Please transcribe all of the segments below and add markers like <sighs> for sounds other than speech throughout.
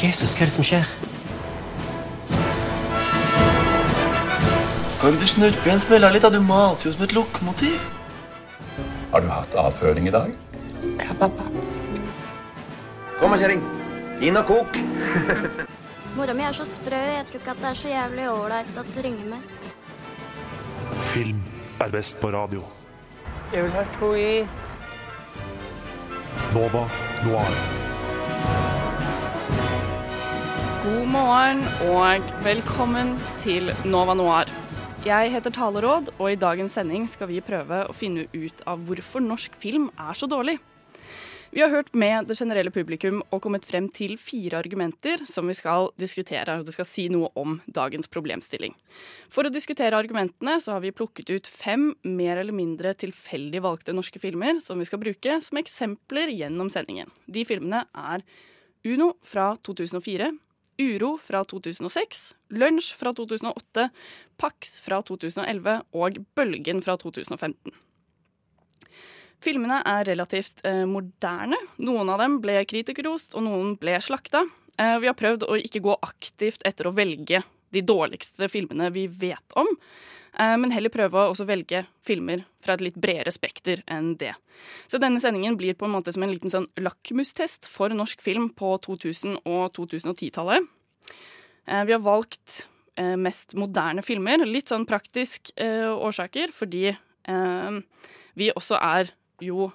Jesus, hva er det som skjer? Kan du snurpe igjen smella litt? da? Du maser jo som et lokomotiv. Har du hatt avføring i dag? Ja, pappa. Kom, kjerring. Inn og kok. <laughs> Mora mi er så sprø. Jeg tror ikke at det er så jævlig ålreit at du ringer meg. Film er best på radio. Jeg vil ha to is. Nova Noir. God morgen og velkommen til Nova Noir. Jeg heter Taleråd, og i dagens sending skal vi prøve å finne ut av hvorfor norsk film er så dårlig. Vi har hørt med det generelle publikum og kommet frem til fire argumenter som vi skal diskutere, og det skal si noe om dagens problemstilling. For å diskutere argumentene så har vi plukket ut fem mer eller mindre tilfeldig valgte norske filmer som vi skal bruke som eksempler gjennom sendingen. De filmene er Uno fra 2004, Uro fra 2006, Lunsj fra 2008, Pax fra 2011 og Bølgen fra 2015. Filmene er relativt eh, moderne. Noen av dem ble kritikerrost, og noen ble slakta. Eh, vi har prøvd å ikke gå aktivt etter å velge de dårligste filmene vi vet om, eh, men heller prøve å velge filmer fra et litt bredere spekter enn det. Så denne sendingen blir på en måte som en liten sånn lakmustest for norsk film på 2000- og 2010-tallet. Eh, vi har valgt eh, mest moderne filmer, litt sånn praktisk årsaker, fordi vi også er jo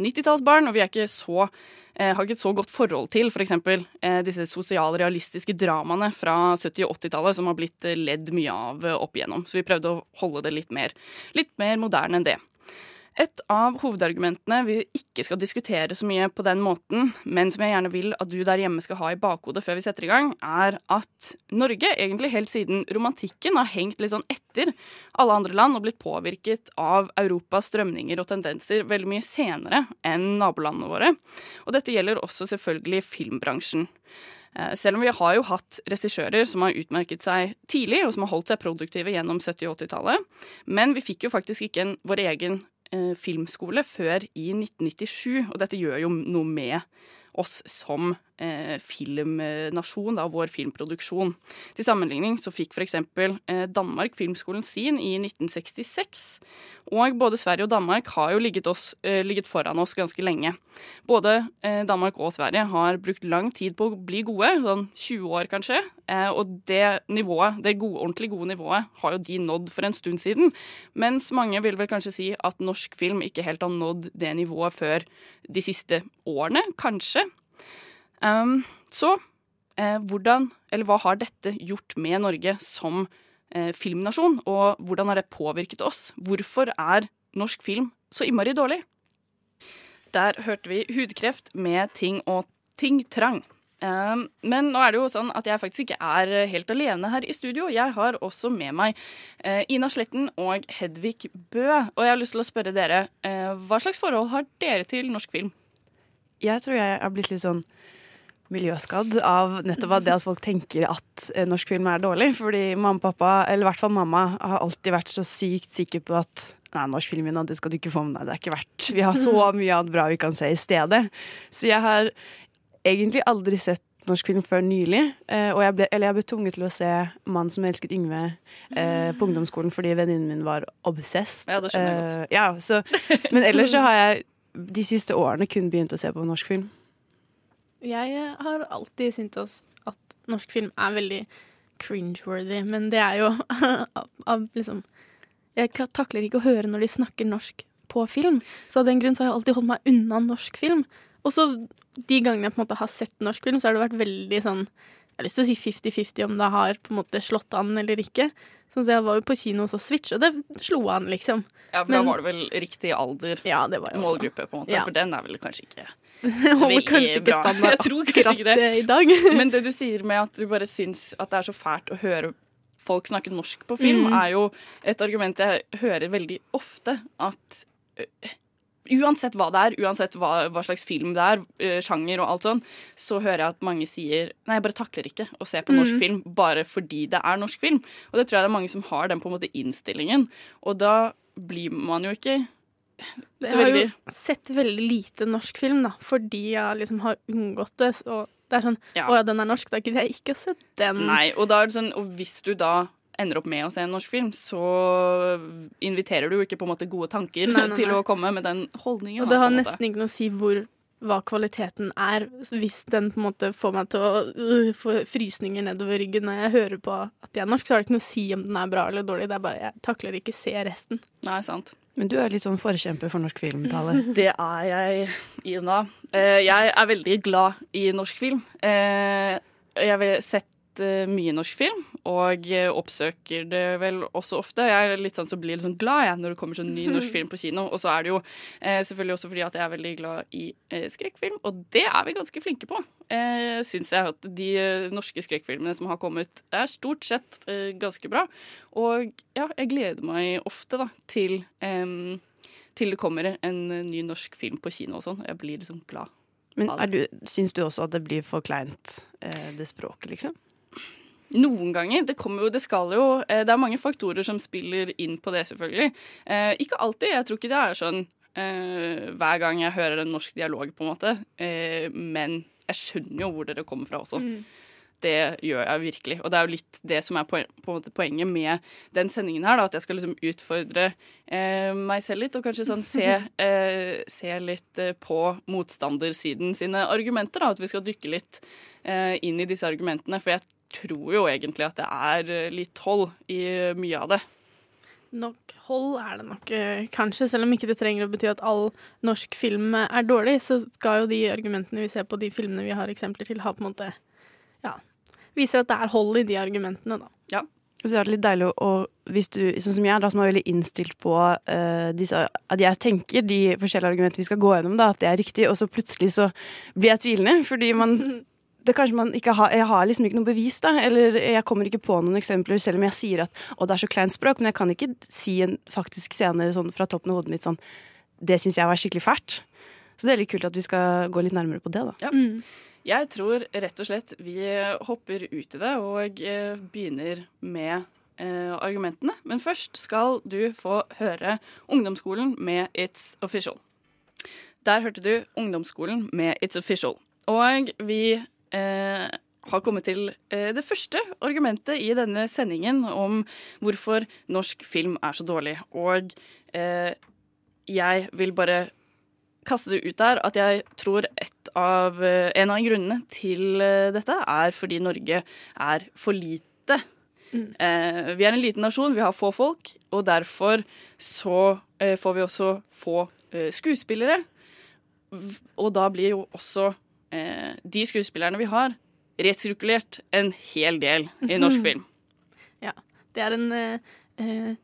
90-tallsbarn, og vi ikke så, eh, har ikke et så godt forhold til f.eks. For eh, disse sosialrealistiske dramaene fra 70- og 80-tallet som har blitt eh, ledd mye av eh, opp igjennom. Så vi prøvde å holde det litt mer, litt mer moderne enn det. Et av hovedargumentene vi ikke skal diskutere så mye på den måten, men som jeg gjerne vil at du der hjemme skal ha i bakhodet før vi setter i gang, er at Norge egentlig helt siden romantikken har hengt litt sånn etter alle andre land og blitt påvirket av Europas strømninger og tendenser veldig mye senere enn nabolandene våre. Og dette gjelder også selvfølgelig filmbransjen. Eh, Selv om vi har jo hatt regissører som har utmerket seg tidlig, og som har holdt seg produktive gjennom 70- og 80-tallet, men vi fikk jo faktisk ikke en, vår egen filmskole før i 1997, og dette gjør jo noe med oss som eh, filmnasjon, da, vår filmproduksjon. Til sammenligning så fikk f.eks. Eh, Danmark filmskolen sin i 1966. Og både Sverige og Danmark har jo ligget, oss, eh, ligget foran oss ganske lenge. Både eh, Danmark og Sverige har brukt lang tid på å bli gode, sånn 20 år kanskje. Eh, og det nivået, det gode, ordentlig gode nivået har jo de nådd for en stund siden. Mens mange vil vel kanskje si at norsk film ikke helt har nådd det nivået før de siste årene, kanskje. Um, så eh, hvordan, eller hva har dette gjort med Norge som eh, filmnasjon, og hvordan har det påvirket oss? Hvorfor er norsk film så innmari dårlig? Der hørte vi Hudkreft med Ting og Ting Trang. Men nå er det jo sånn at jeg faktisk ikke er helt alene her i studio. Jeg har også med meg eh, Ina Sletten og Hedvig Bø. Og jeg har lyst til å spørre dere, eh, hva slags forhold har dere til norsk film? Jeg tror jeg har blitt litt sånn miljøskadd av nettopp av det at folk tenker at eh, norsk film er dårlig. Fordi mamma og pappa, eller i hvert fall mamma, har alltid vært så sykt sikker på at nei, norsk film det skal du ikke få med deg, det er ikke verdt. Vi har så <laughs> mye annet bra vi kan se i stedet. Så jeg har egentlig aldri sett norsk film før nylig. eh, og jeg ble, eller jeg ble tvunget til å se 'Mann som elsket Yngve' eh, på ungdomsskolen fordi venninnen min var obsessed. Ja, det skjønner jeg godt. Eh, ja, så, men ellers så har jeg de siste årene kun begynt å se på norsk film. Jeg eh, har alltid syntes at norsk film er veldig cringeworthy, men det er jo <laughs> av, av liksom Jeg takler ikke å høre når de snakker norsk på film, så av den grunn så har jeg alltid holdt meg unna norsk film. Og så de gangene jeg på en måte har sett norsk film, så har det vært veldig sånn Jeg har lyst til å si 50-50 om det har på en måte slått an eller ikke. Sånn så Jeg var jo på kino hos Switch, og det slo an, liksom. Ja, for Men- Da var det vel riktig alder, ja, det var jo målgruppe, på en måte. Ja. For den er vel kanskje ikke så holder kanskje ikke <laughs> kanskje akkurat ikke det. det i dag. <laughs> Men det du sier med at du bare syns at det er så fælt å høre folk snakke norsk på film, Mm. er jo et argument jeg hører veldig ofte. At øh, uansett hva det er, uansett hva, hva slags film det er, øh, sjanger og alt sånn, så hører jeg at mange sier Nei, jeg bare takler ikke å se på norsk Mm. film bare fordi det er norsk film. Og det tror jeg det er mange som har den på en måte innstillingen. Og da blir man jo ikke Jeg har jo sett veldig lite norsk film, da, fordi jeg liksom har unngått det. Og det er sånn Ja. Å ja, den er norsk, da gidder jeg ikke å se den. Nei, og, sånn, og hvis du da ender opp med å se en norsk film, så inviterer du jo ikke på en måte gode tanker Nei, nei, <laughs> til å komme med den holdningen. Og det har nesten ikke noe å si hvor hva kvaliteten er, hvis den på en måte får meg til å uh, få frysninger nedover ryggen når jeg hører på at de er norsk, så har det ikke noe å si om den er bra eller dårlig. Det er bare jeg takler ikke se resten. Nei, sant. Men du er litt sånn forkjemper for norsk film, Tale. <laughs> Det er jeg, Ina. Eh, jeg er veldig glad i norsk film. Eh, jeg har sett eh, mye norsk film, og eh, oppsøker det vel også ofte. Jeg er litt sånn så blir litt sånn glad jeg når det kommer sånn ny <laughs> norsk film på kino. Og så er det jo eh, selvfølgelig også fordi at jeg er veldig glad i eh, skrekkfilm, og det er vi ganske flinke på. Eh, Syns jeg at de eh, norske skrekkfilmene som har kommet, er stort sett eh, ganske bra. Og ja, jeg gleder meg ofte da til til det kommer en ny norsk film på kino og sånn. Jeg blir liksom glad. Men er du, syns du også at det blir for kleint, det språket, liksom? Noen ganger. Det, kommer jo, det skal jo eh, Det er mange faktorer som spiller inn på det, selvfølgelig. Eh, ikke alltid. Jeg tror ikke det er sånn eh, hver gang jeg hører en norsk dialog, på en måte. Men jeg skjønner jo hvor dere kommer fra også. Det gjør jeg virkelig. Og det er jo litt det som er poen på en måte poenget med den sendingen her. Da, at jeg skal liksom utfordre eh, meg selv litt, og kanskje sånn se, <laughs> eh, se litt på motstandersiden sine argumenter. Da, at vi skal dykke litt eh, inn i disse argumentene. For jeg tror jo egentlig at det er eh, litt hold i mye av det. Nok hold er det nok eh, kanskje, selv om ikke det trenger å bety at all norsk film eh, er dårlig, så skal jo de argumentene vi ser på de filmene vi har eksempler til, ha på en måte ja, viser at det er hold i de argumentene, da. Ja. Og så er det litt deilig å, hvis du, sånn som jeg, da, som er veldig innstilt på uh, disse, at jeg tenker de forskjellige argumentene vi skal gå gjennom, da, at det er riktig, og så plutselig så blir jeg tvilende, fordi man <laughs> det kanskje man ikke har, Jeg har liksom ikke noe bevis, da, eller jeg kommer ikke på noen eksempler, selv om jeg sier at å, det er så kleint språk, men jeg kan ikke si en faktisk scene sånn fra toppen av hodet mitt sånn Det syns jeg var skikkelig fælt. Så det er litt kult at vi skal gå litt nærmere på det, da. Ja. Jeg tror rett og slett vi hopper ut i det og eh, begynner med eh, argumentene. Men først skal du få høre Ungdomsskolen med It's Official. Der hørte du Ungdomsskolen med It's Official. Og vi eh, har kommet til eh, det første argumentet i denne sendingen om hvorfor norsk film er så dårlig. Og eh, jeg vil bare kaste det ut der at jeg tror et av, en av grunnene til dette er fordi Norge er for lite. Mm. vi er en liten nasjon, vi har få folk, og derfor så får vi også få skuespillere. Og da blir jo også de skuespillerne vi har, resirkulert en hel del i norsk <laughs> film. Ja. Det er en eh, eh,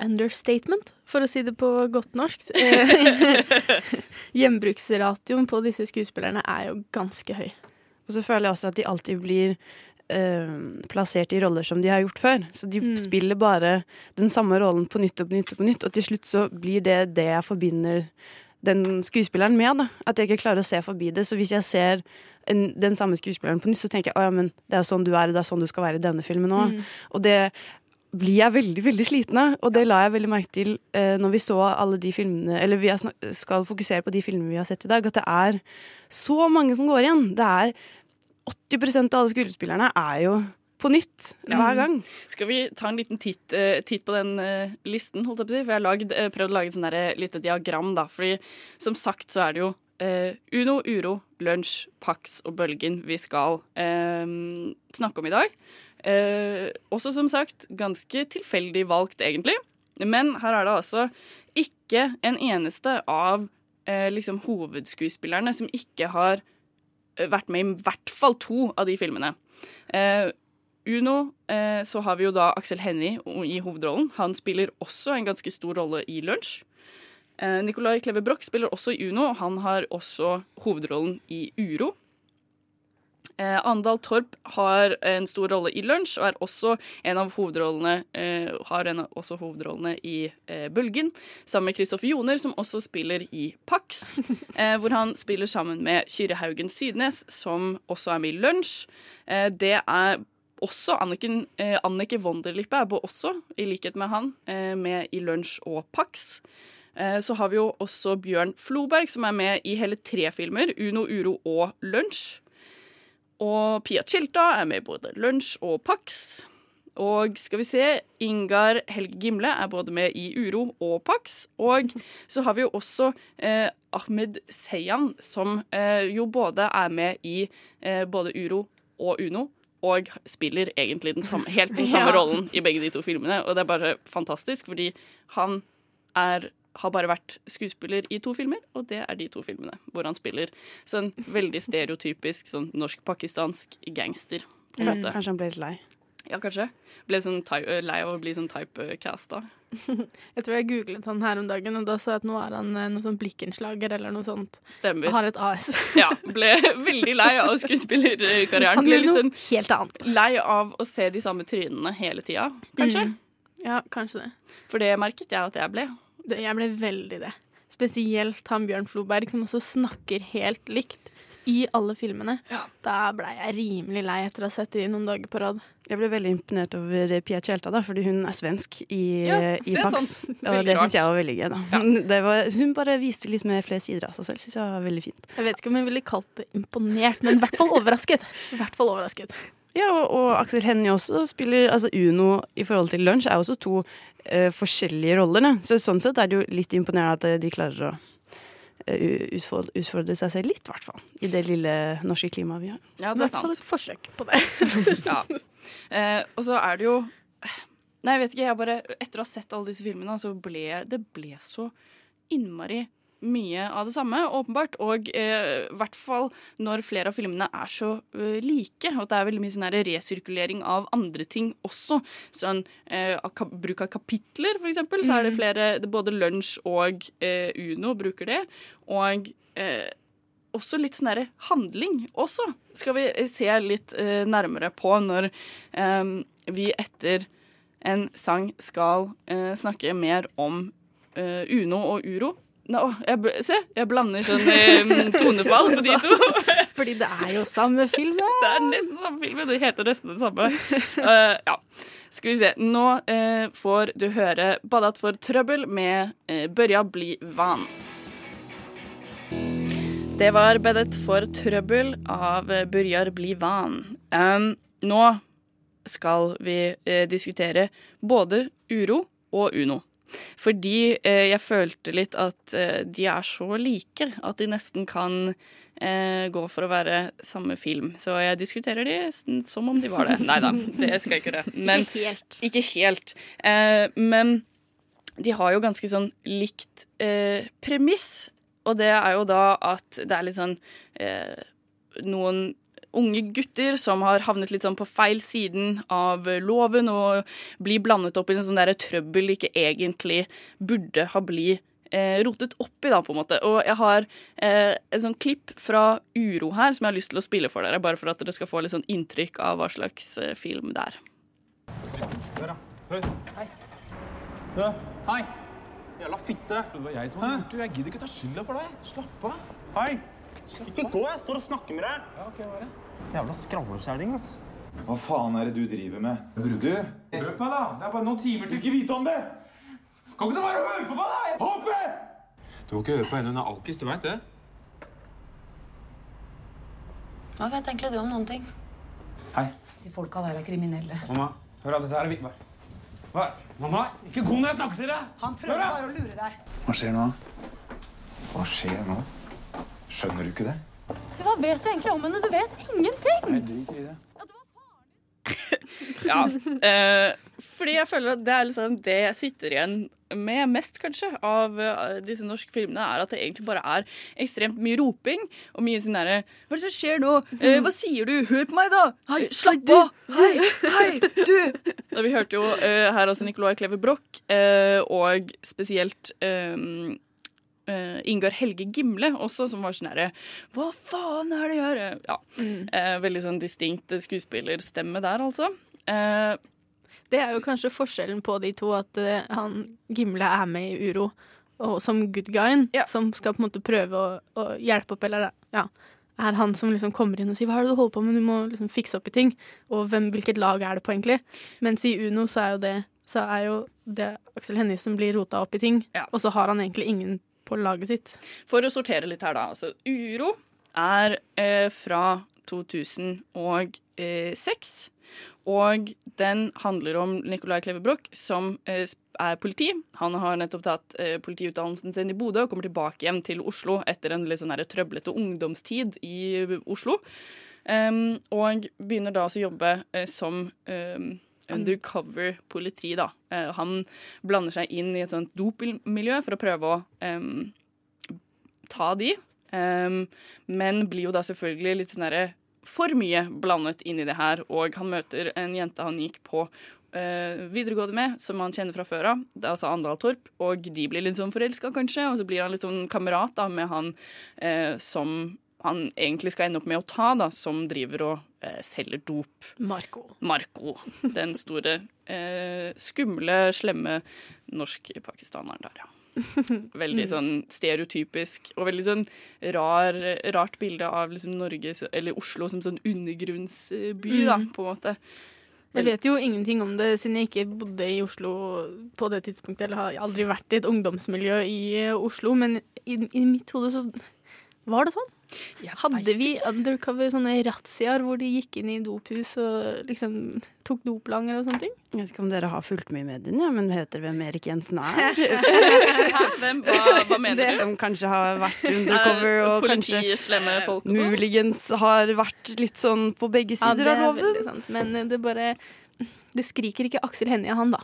understatement, for å si det på godt norsk. Eh, <laughs> Gjenbruksratioen på disse skuespillerne er jo ganske høy. Og så føler jeg også at de alltid blir eh, plassert i roller som de har gjort før. Så de Mm. spiller bare den samme rollen på nytt og på nytt og på nytt, og til slutt så blir det det jeg forbinder den skuespilleren med. da. At jeg ikke klarer å se forbi det. Så hvis jeg ser en, den samme skuespilleren på nytt, så tenker jeg at ja, men det er sånn du er, og det er sånn du skal være i denne filmen òg. Mm. Og det blir jeg veldig veldig sliten av, og det la jeg veldig merke til eh, når vi så alle de filmene Eller vi skal fokusere på de filmene vi har sett i dag, at det er så mange som går igjen. Det er 80% av alle skuespillerne er jo på nytt hver gang. Skal vi ta en liten titt, uh, titt på den uh, listen, holdt jeg på å si? For jeg har lagd, eh, prøvd å lage et der lite diagram, da. Fordi som sagt så er det jo Uno, Uro, Lunsj, Pax og Bølgen vi skal eh, snakke om i dag. Også som sagt ganske tilfeldig valgt, egentlig. Men her er det altså ikke en eneste av liksom hovedskuespillerne som ikke har vært med i hvert fall to av de filmene. Eh, Uno eh, så har vi jo da Aksel Hennie i hovedrollen. Han spiller også en ganske stor rolle i Lunsj. Eh, Nicolai Kleve Broch spiller også i Uno. Han har også hovedrollen i Uro. Eh, Andal Torp har en stor rolle i Lunsj og er også en av hovedrollene, eh, har en av også hovedrollene i eh, Bølgen, sammen med Kristoffer Joner, som også spiller i Pax, <laughs> eh, hvor han spiller sammen med Kyrre Haugen Sydnes, som også er med i Lunsj. Eh, det er også Anniken, eh, Annike Wonderlippe er også, i likhet med han, eh, med i Lunsj og Pax. Eh, så har vi jo også Bjørn Floberg, som er med i hele tre filmer, Uno, Uro og Lunsj. Og Pia Chilta er med i både Lunsj og Pax. Og skal vi se, Ingar Helge Gimle er både med i Uro og Pax. Og så har vi jo også eh, Ahmed Seyan, som eh, jo både er med i eh, både Uro og Uno. Og spiller egentlig den samme, helt den <laughs> samme Ja. rollen i begge de to filmene. Og det er bare fantastisk, fordi han er, har bare vært skuespiller i to filmer, og det er de to filmene hvor han spiller sånn veldig stereotypisk sånn norsk-pakistansk gangster. Mm, kanskje han ble litt lei. Ja, kanskje. Ble sånn lei av å bli sånn typecasta. <laughs> Jeg tror jeg googlet han her om dagen, og da så jeg at nå er han noe sånn blikkenslager eller noe sånt. Stemmer. Har et AS. <laughs> Ja, ble veldig lei av skuespillerkarrieren. Han gjør noe sånn helt annet. lei av å se de samme trynene hele tida, kanskje. Mm. Ja, kanskje det. For det merket jeg at jeg ble. det. Jeg ble veldig det. Spesielt han Bjørn Floberg, som også snakker helt likt i alle filmene. Da blei jeg rimelig lei etter å ha sett de noen dager på rad. Jeg ble veldig imponert over Pia Tjelta, da, fordi hun er svensk i, Ja, i Pax. Og det syns jeg var veldig gøy. da. Det var, hun bare viste litt mer flere sider av seg selv. Synes jeg var veldig fint. Jeg vet ikke om jeg ville kalt det imponert, men i hvert fall overrasket. I hvert fall overrasket. Ja, og, og Aksel Hennie også spiller altså Uno i forhold til Lunsj, er også to uh, forskjellige roller. Så sånn sett er det jo litt imponerende at eh, de klarer å utfordre, utfordre seg selv litt, i hvert fall. I det lille norske klimaet vi har. Ja, I det er hvert fall et forsøk på det. <laughs> ja. Eh, og så er det jo Nei, jeg vet ikke. Jeg bare, etter å ha sett alle disse filmene, så ble det ble så innmari mye av det samme, åpenbart. Og eh, i hvert fall når flere av filmene er så eh, like. Og det er veldig mye sånn resirkulering av andre ting også. Sånn eh, bruk av kapitler, for eksempel. Så er det Mm. flere det, Både Lunsj og eh, Uno bruker det. Og eh, også litt sånn derre handling også skal vi eh, se litt eh, nærmere på når eh, vi etter en sang skal eh, snakke mer om eh, Uno og Uro. Nå, jeg, se, jeg blander sånn tonefall på de to. <laughs> Fordi det er jo samme film. <laughs> Det er nesten samme film, det heter nesten det samme. Uh, ja. Skal vi se. Nå uh, får du høre 'Badat for trøbbel' med uh, 'Børja bli van'. Det var 'Badet for trøbbel' av Børjar bli van. Um, nå skal vi diskutere både uro og uno. Fordi eh, jeg følte litt at eh, de er så like at de nesten kan eh, gå for å være samme film. Så jeg diskuterer de som om de var det. Nei da, det skal jeg ikke gjøre. Men, Ikke helt. Ikke helt. Eh, men de har jo ganske sånn likt premiss, og det er jo da at det er litt sånn noen unge gutter som har havnet litt sånn på feil siden av loven og blir blandet opp i en sånn der trøbbel de ikke egentlig burde ha blitt eh, rotet opp i, da, på en måte. Og jeg har eh, en sånn klipp fra Uro her som jeg har lyst til å spille for dere, bare for at dere skal få litt sånn inntrykk av hva slags eh, film det er. Hør, da. Hør. Hei. Hør. Hei. Jævla fitte. Det var jeg som hadde gjort det. Jeg gidder ikke ta skylda for deg. Slapp av. Hei. Ikke gå, jeg står og snakker med deg. Ja, ok, hva er det? Jævla skravlekjerring, ass. Hva faen er det du driver med? Du? Hør på meg, da. Det er bare noen timer til. Ikke vite om det. Kan ikke du bare høre på meg, da? Håpe! Du må ikke høre på henne. Hun er alkis, du veit det? Hva vet egentlig du om noen ting? Hei. De folka der er kriminelle. Mamma, hør av Dette her er. Hva? Mamma, ikke gå når jeg snakker til deg. Han prøver bare å lure deg. Hva skjer nå? Hva skjer nå? Skjønner du ikke det? Hva vet du egentlig om henne? Du vet ingenting! drit i det. Ja, eh, fordi jeg føler at det er liksom det jeg sitter igjen med mest, kanskje, av eh, disse norske filmene, er at det egentlig bare er ekstremt mye roping og mye sånn derre Hva er det som skjer nå? Eh, hva sier du? Hør på meg, da! Hei, Slapp av! Hei, hei, du! <laughs> Da vi hørte jo eh, her altså Nicolai Kleve Broch, eh, og spesielt eh, eh, Ingar Helge Gimle også, som var sånn herre Hva faen er det jeg gjør? Ja. Eh, veldig sånn distinkt skuespillerstemme der, altså. Uh, Det er jo kanskje forskjellen på de to, at uh, han Gimle er med i Uro og som good guyen, som skal på en måte prøve å, å hjelpe opp, eller ja, er han som liksom kommer inn og sier 'hva er det du holder på med', du må liksom fikse opp i ting. Og hvem, hvilket lag er det på, egentlig? Mens i Uno så er jo det, så er jo det Aksel Hennie som blir rota opp i ting, og så har han egentlig ingen på laget sitt. For å sortere litt her, da. Altså, Uro er eh, fra 2006. Og den handler om Nicolai Klevebrok, som eh, er politi. Han har nettopp tatt eh, politiutdannelsen sin i Bodø og kommer tilbake hjem til Oslo etter en litt sånn her trøblete ungdomstid i Oslo. Um, og begynner da å jobbe eh, som um, undercover politi, da. Eh, han blander seg inn i et sånt dopmiljø for å prøve å um, ta de. um, men blir jo da selvfølgelig litt sånn derre for mye blandet inn i det her. Og han møter en jente han gikk på uh, videregående med, som han kjenner fra før av. Det er altså Andal Torp. Og de blir litt sånn forelska, kanskje. Og så blir han litt sånn kamerat da, med han uh, som han egentlig skal ende opp med å ta, da, som driver og eh, selger dop. Marco. Marco. Den store, eh, skumle, slemme norsk-pakistaneren der, ja. <laughs> Veldig sånn stereotypisk og veldig sånn rar, rart bilde av liksom Norge, eller Oslo, som sånn undergrunnsby, da, Mm. på en måte. Jeg vet jo ingenting om det siden jeg ikke bodde i Oslo på det tidspunktet, eller har aldri vært i et ungdomsmiljø i eh, Oslo, men i, i mitt hode så var det sånn. Hadde vi undercover sånne razziaer hvor de gikk inn i dophus og liksom tok doplanger og sånne ting? Jeg vet ikke om dere har fulgt med i mediene, men heter hvem Erik Jensen er? <laughs> Hvem? Hva, hva mener Det du? som kanskje har vært undercover, Er og kanskje folk og sånn? muligens har vært litt sånn på begge Ja, sider av er loven. veldig sant. Men det bare Det skriker ikke Aksel Hennie av han, da.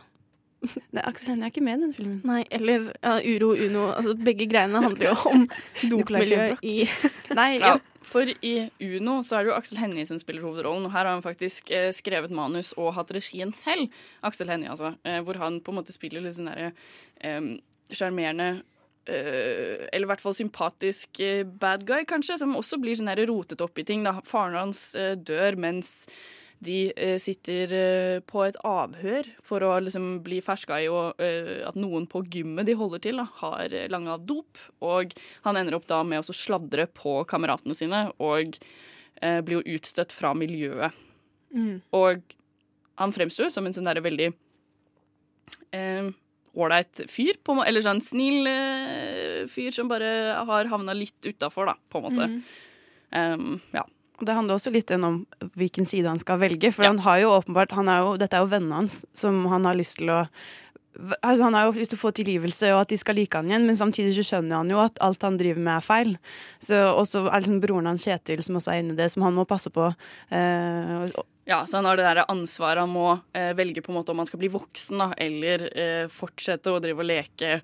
<laughs> Nei, Aksel Hennie er ikke med i den filmen. Nei, eller ja, Uro Uno. Altså, begge greiene handler jo om <laughs> dopmiljøet i <laughs> Nei, ja. For i Uno så er det jo Aksel Hennie som spiller hovedrollen. Og her har han faktisk eh, skrevet manus og hatt regien selv. Aksel Hennie, altså. Eh, hvor han på en måte spiller litt sånn derre eh, sjarmerende eh, eller i hvert fall sympatisk eh, bad guy, kanskje, som også blir sånn rotet opp i ting. Da. Faren hans eh, dør mens de eh, sitter eh, på et avhør for å liksom bli ferska i og, eh, at noen på gymmet de holder til, da, har eh, langa dop. Og han ender opp da med å sladre på kameratene sine og eh, blir jo utstøtt fra miljøet. Mm. Og han fremstår som en sånn derre veldig eh, ålreit fyr, på, eller sånn snill eh, fyr som bare har havna litt utafor, da, på en måte. Mm. Um, ja. Det handler også litt om hvilken side han skal velge. For han har jo åpenbart han er jo, Dette er jo vennene hans som han har lyst til å Altså Han har jo lyst til å få tilgivelse og at de skal like han igjen, men samtidig så skjønner han jo at alt han driver med, er feil. Og så er det liksom broren hans Kjetil som også er inne i det, som han må passe på. Eh, Ja, så han har det der ansvaret han må eh, velge på en måte om han skal bli voksen, da, eller eh, fortsette å drive og leke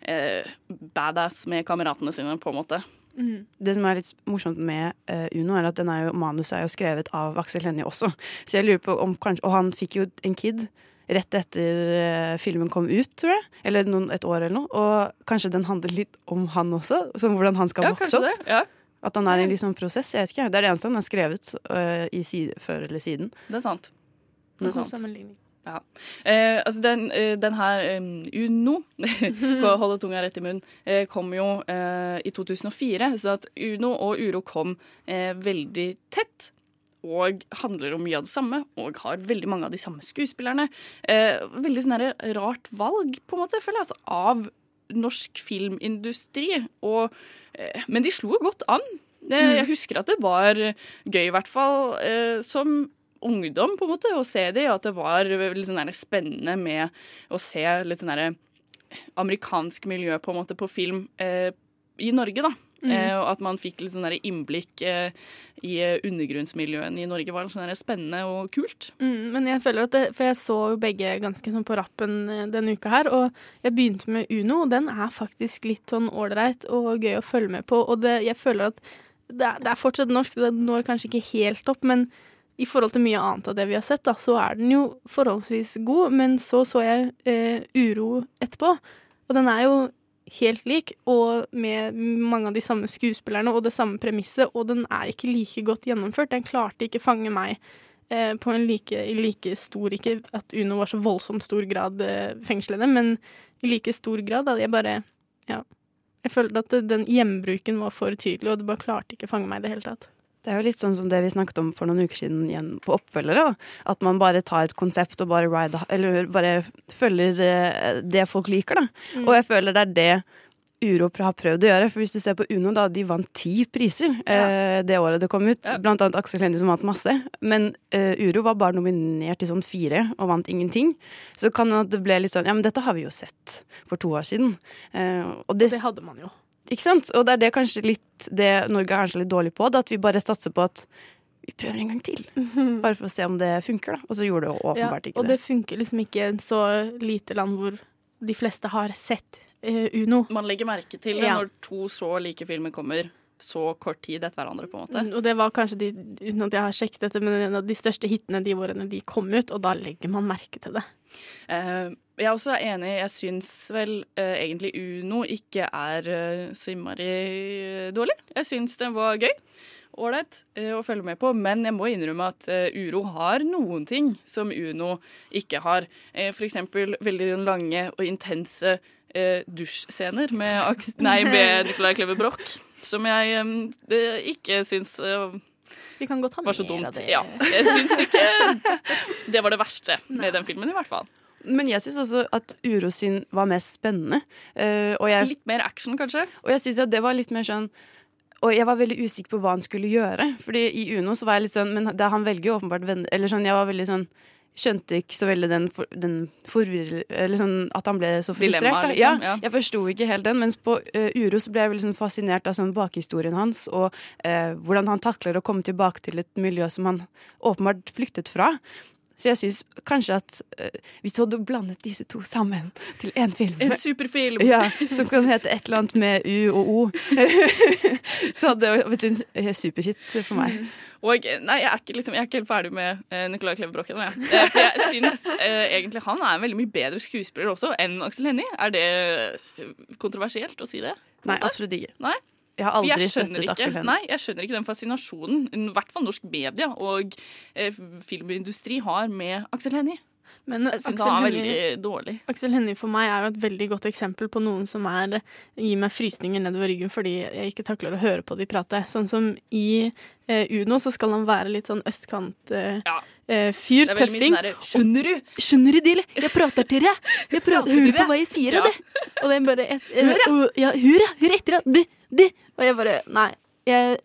eh, badass med kameratene sine, på en måte. Det som er litt morsomt med uh, Uno, er at den er jo, manuset er jo skrevet av Aksel Hennie også. <laughs> Så jeg lurer på om kanskje Og han fikk jo en kid rett etter uh, filmen kom ut, tror jeg. Eller noen, et år eller noe. Og kanskje den handler litt om han også, som hvordan han skal Ja, vokse opp. det. Ja, At han er i en sånn prosess. Jeg vet ikke, Det er det eneste han har skrevet uh, i side, før eller siden. det er sant. Det er sant. Ja. Eh, altså den, eh, den her eh, Uno, <laughs> holde tunga rett i munnen, eh, kom jo eh, i 2004. Så at Uno og Uro kom eh, veldig tett. Og handler om mye av det samme, og har veldig mange av de samme skuespillerne. Eh, veldig sånn rart valg, på en måte, føler jeg, altså, av norsk filmindustri. Og, men de slo jo godt an. Eh, Jeg husker at det var gøy, i hvert fall, eh, som ungdom, på en måte, å se det, og at det var litt sånn der spennende med å se litt sånn der amerikansk miljø på en måte på film eh, i Norge, da. Mm. Eh, og at man fikk litt sånn innblikk eh, i eh, undergrunnsmiljøene i Norge var sånn spennende og kult. Mm, men jeg føler at det, For jeg så jo begge ganske sånn på rappen eh, denne uka her, og jeg begynte med Uno, og den er faktisk litt sånn ålreit og gøy å følge med på. Og det, jeg føler at det er, det er fortsatt norsk, det når kanskje ikke helt opp, men i forhold til mye annet av det vi har sett, da, så er den jo forholdsvis god. Men så så jeg eh, Uro etterpå, og den er jo helt lik, og med mange av de samme skuespillerne og det samme premisset, og den er ikke like godt gjennomført. Den klarte ikke fange meg eh, på en like, like stor Ikke at Uno var så voldsomt stor grad eh, fengslende, men i like stor grad. hadde jeg bare Ja. Jeg følte at den hjembruken var for tydelig, og det bare klarte ikke å fange meg i det hele tatt. Det er jo litt sånn som det vi snakket om for noen uker siden igjen på oppfølgere. da. At man bare tar et konsept og bare, ride, eller bare følger eh, det folk liker. da. Mm. Og jeg føler det er det Uro har prøvd å gjøre. For hvis du ser på Uno, da, de vant ti priser eh, det året det kom ut. Ja. Blant annet Aksel Hennie som vant masse. Men eh, Uro var bare nominert til sånn fire og vant ingenting. Så kan det ble litt sånn Ja, men dette har vi jo sett for to år siden. Eh, og det, Det hadde man jo. Ikke sant? Og det er det kanskje litt det Norge er kanskje litt dårlig på. Da, at vi bare satser på at vi prøver en gang til. Bare for å se om det funker, da. Og så gjorde det åpenbart åpenbart ikke det. og det. det funker liksom ikke i en så lite land hvor de fleste har sett uh, Uno. Man legger merke til det Ja. når to så like filmer kommer så kort tid etter hverandre, på en måte. Mm, Og det var kanskje de, uten at jeg har sjekket dette, men en av de største hitene de årene de kom ut, og da legger man merke til det. Uh, jeg er også enig. Jeg syns vel uh, egentlig Uno ikke er uh, så innmari dårlig. Jeg syns den var gøy. Ålreit å følge med på, men jeg må innrømme at Uro har noen ting som Uno ikke har. F.eks. veldig lange og intense dusjscener med, <laughs> nei, med Nicolai Kleve Broch, som jeg det ikke syns eh, Vi kan godt ha var så dumt. av det. Ja, jeg syns ikke <laughs> det var det verste med den filmen, i hvert fall. Men jeg syns også at Uro sin var mest spennende. Uh, jeg, Litt mer action, kanskje. og jeg syns at det var litt mer sånn og jeg var veldig usikker på hva han skulle gjøre. Fordi i Uno så var jeg litt sånn Men han velger jo åpenbart venner Eller sånn, jeg var veldig sånn Skjønte ikke så veldig den, for, den forvirre... Eller sånn at han ble så frustrert. Dilemma, liksom, ja, ja. Jeg forsto ikke helt den. Mens på uh, Uro så ble jeg veldig sånn fascinert av sånn bakhistorien hans, og uh, hvordan han takler å komme tilbake til et miljø som han åpenbart flyktet fra. Så jeg syns kanskje at uh, hvis du hadde blandet disse to sammen til én film En superfilm! <laughs> ja, Som kan hete et eller annet med U og O. <laughs> så hadde det vært en superhit for meg. Og nei, jeg er ikke, liksom, jeg er ikke helt ferdig med uh, Nicolai Kleve Broch ennå. jeg. Eh, for jeg syns uh, egentlig han er en veldig mye bedre skuespiller også enn Aksel Hennie. Er det kontroversielt å si det? Nei, absolutt ikke. Nei? Jeg har aldri jeg støttet Aksel Hennie. Nei, jeg skjønner ikke den fascinasjonen i hvert fall norsk media og eh, filmindustri har med Aksel Hennie. Men Aksel Hennie-. Aksel Hennie for meg er jo et veldig godt eksempel på noen som er, gir meg frysninger nedover ryggen fordi jeg ikke takler å høre på de prate. Sånn som i eh, Uno så skal han være litt sånn østkant-fyr. Ja. er veldig mye tøffing. sånn Skjønner du? Og- Skjønner du det. Jeg prater til deg! Jeg prater, hører på hva jeg sier, Ja. det. Og er bare et, et, og, ja, Hør, ja! Hør etter, deg! Og jeg bare Nei. Jeg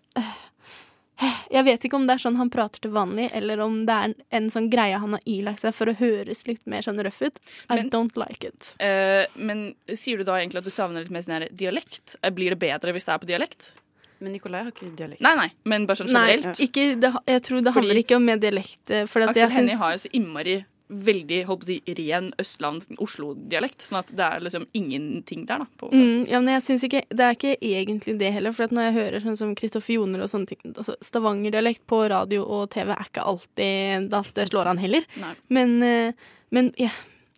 jeg vet ikke om det er sånn han prater til vanlig, eller om det er en, en sånn greie han har ilagt seg for å høres litt mer sånn røff ut. I Men- don't like it. Uh, men sier du da egentlig at du savner litt mer sånn dialekt? Eh, Blir det bedre hvis det er på dialekt? Men Nicolai har ikke dialekt. Nei, nei, men bare sånn Nei, generelt. ikke, det, jeg tror det Fordi- handler ikke om med dialekt. eh, For Aksel Hennie har jo så innmari veldig holdt på å si, ren Østlands-Oslo-dialekt. Sånn at det er liksom ingenting der, da. På, Mm, ja, men jeg synes ikke, Det er ikke egentlig det heller. For at når jeg hører sånn som Kristoffer Joner og sånne ting altså Stavanger-dialekt på radio og TV er ikke alltid det, det slår an heller. Nei. Men, eh, men ja,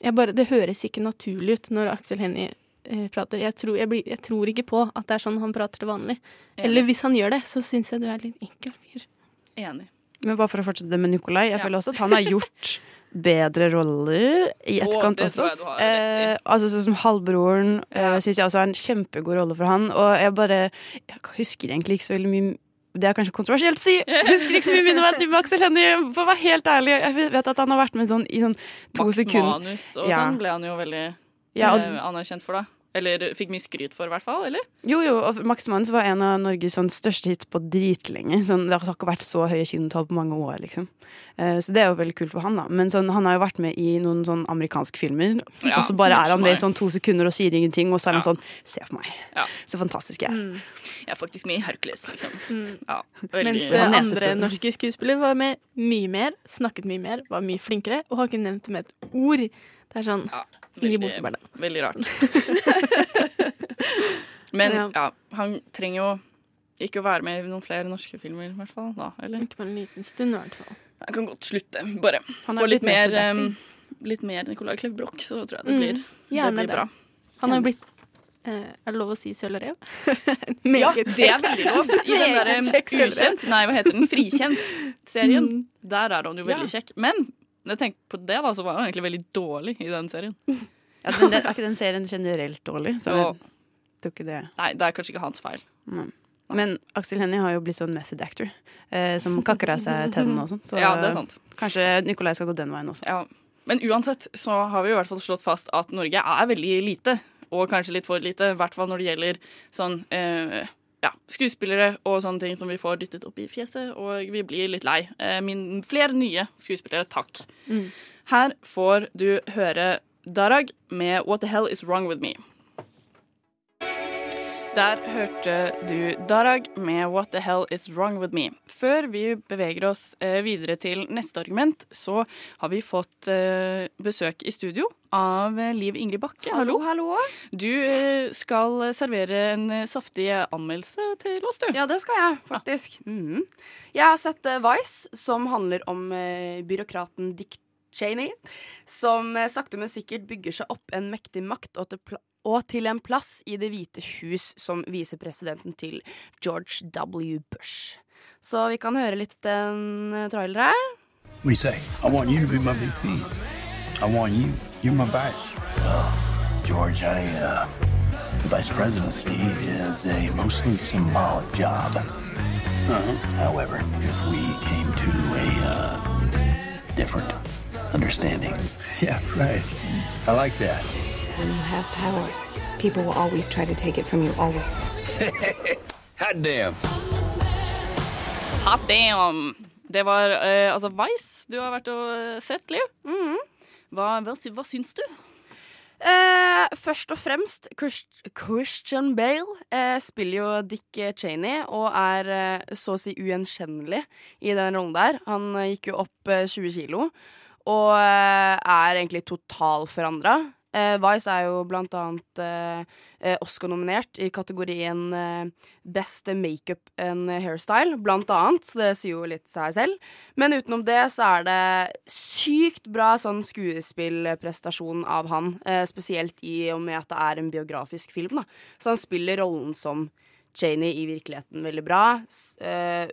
jeg bare, det høres ikke naturlig ut når Aksel Hennie eh, prater. Jeg tror, jeg, blir, jeg tror ikke på at det er sånn han prater til vanlig. Enig. Eller hvis han gjør det, så syns jeg du er litt enkel fyr. Enig. Men bare for å fortsette med Nikolai, jeg Ja. føler også at han har gjort <laughs> bedre roller i etterkant oh, også. Eh, altså Sånn som halvbroren ja. syns jeg også er en kjempegod rolle for han. Og jeg bare Jeg husker egentlig ikke så veldig mye det er kanskje kontroversielt å si. <laughs> Jeg husker ikke så mye minneverdig med Aksel Hennie, for å være helt ærlig. Jeg vet at han har vært med sånn, i sånn to Max sekunder. Manus og Ja. sånn ble han jo veldig Ja, og- eh, anerkjent for, da. Eller fikk mye skryt for, i hvert fall. Eller? Jo, jo, og Max Manus var en av Norges sånn, største hit på dritlenge. Sånn, det har ikke vært så høye kinotall på mange år, liksom. Eh, så det er jo veldig kult for han, da. Men sånn, han har jo vært med i noen sånn amerikanske filmer, Ja, og så bare er han med i sånn to sekunder og sier ingenting, og så er han sånn Se på meg. Ja. Så fantastisk jeg er. Jeg er faktisk med i Hercules, liksom. Mm. Ja, Mens eh, andre norske skuespillere var med mye mer, snakket mye mer, var mye flinkere og har ikke nevnt det med et ord. Det er sånn ja, veldig, veldig rart. <laughs> Men Ja. ja, han trenger jo ikke å være med i noen flere norske filmer, i hvert fall. Da, eller? Ikke på en liten stund, i hvert fall. Jeg kan godt slutte, bare. Han Få litt mer um, litt mer Nicolai Klev Broch, så tror jeg det Mm, blir, mm, det blir bra. Han har jo blitt eh, Er det lov å si sølvrev? <laughs> Ja, det er veldig lov. I den der Meget kjekk sølvrev. Ukjent, nei, hva heter den, Frikjent-serien. <laughs> Mm. Der er han jo veldig kjekk. Men når jeg tenker på det, da, så var han egentlig veldig dårlig i den serien. <laughs> Ja, men det, er ikke den serien generelt dårlig? Så Og, jeg tror ikke det. nei, det er kanskje ikke hans feil. Nei. Men Aksel Hennie har jo blitt sånn method actor, eh, som kakker av seg tennene og sånn. Så Ja, det er sant. kanskje Nikolai skal gå den veien også. Ja. Men uansett så har vi i hvert fall slått fast at Norge er veldig lite. og kanskje litt for lite. I hvert fall når det gjelder sånn eh, ja, skuespillere og sånne ting som vi får dyttet opp i fjeset, og vi blir litt lei. Eh, min, flere nye skuespillere, takk. Mm. Her får du høre Darag med What the Hell Is Wrong With Me. Der hørte du Darag med What the Hell Is Wrong With Me. Før vi beveger oss eh, videre til neste argument, så har vi fått eh, besøk i studio av eh, Liv Ingrid Bakke. Hallo, hallo. Du skal servere en saftig anmeldelse til oss, du. Ja, det skal jeg faktisk. Mhm. Jeg har sett Vice, som handler om byråkraten Dick Cheney, som sakte, men sikkert bygger seg opp en mektig makt og til, og til en plass i Det hvite hus som visepresidenten til George W. Bush. Så vi kan høre litt en eh, trailer her. What do you say? I want you to be my VP. I want you. You're my vice. George, I, uh, vice presidency is a mostly symbolic job. Uh-huh. However, if we came to a uh, different understanding. Yeah, right. I like that. When you have power, people will always try to take it from you, always. <laughs> Hot damn. Hot damn! Det var eh, altså Vice du har vært og eh, sett, Liv. Hva, hva, hva syns du? Eh, først og fremst, Chris Christian Bale eh, spiller jo Dick Cheney og er eh, så å si ugjenkjennelig i den rollen der. Han eh, gikk jo opp eh, 20 kilo og eh, er egentlig totalforandra. Eh, Vice er jo blant annet eh, Oscar-nominert i kategorien eh, Best makeup and hairstyle, blant annet, så det sier jo litt seg selv. Men utenom det så er det sykt bra sånn skuespillprestasjon av han, eh, spesielt i og med at det er en biografisk film, da. Så han spiller rollen som Cheney i virkeligheten veldig bra. eh,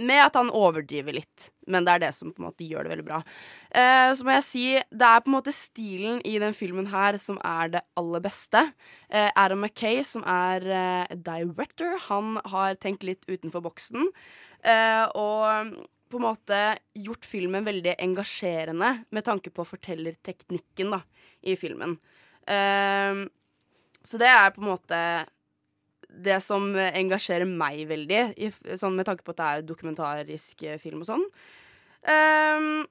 med at han overdriver litt, men det er det som på en måte gjør det veldig bra. Eh, så må jeg si, det er på en måte stilen i den filmen her som er det aller beste. Eh, Adam Mackay, som er eh, director, han har tenkt litt utenfor boksen. Eh, og på en måte gjort filmen veldig engasjerende med tanke på fortellerteknikken da, i filmen. Eh, så det er på en måte det som engasjerer meg veldig, i, sånn med tanke på at det er dokumentarisk eh, film og sånn. um,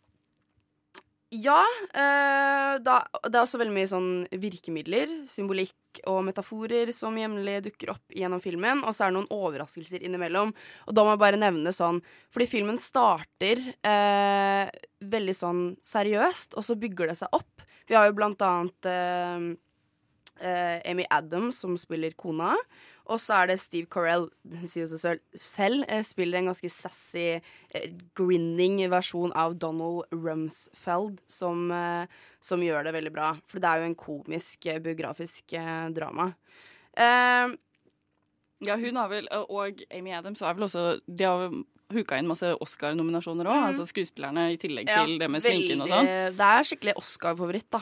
ja, Uh, da, det er også veldig mye sånn virkemidler, symbolikk og metaforer som jevnlig dukker opp gjennom filmen, og så er det noen overraskelser innimellom. Og da må jeg bare nevne sånn, fordi filmen starter uh, veldig sånn seriøst, og så bygger det seg opp. Vi har jo blant annet uh, Amy Adams, som spiller kona. Og så er det Steve Carell, sier jo seg selv, selv eh, spiller en ganske sassy, eh, grinning versjon av Donald Rumsfeld, som, eh, som gjør det veldig bra. For det er jo en komisk, biografisk drama. Eh, Ja, hun har vel, og Amy Adams har vel også De har huka inn masse Oscar-nominasjoner òg, mm. altså skuespillerne, i tillegg ja, til det med sminken og sånn. Det er skikkelig Oscar-favoritt, da.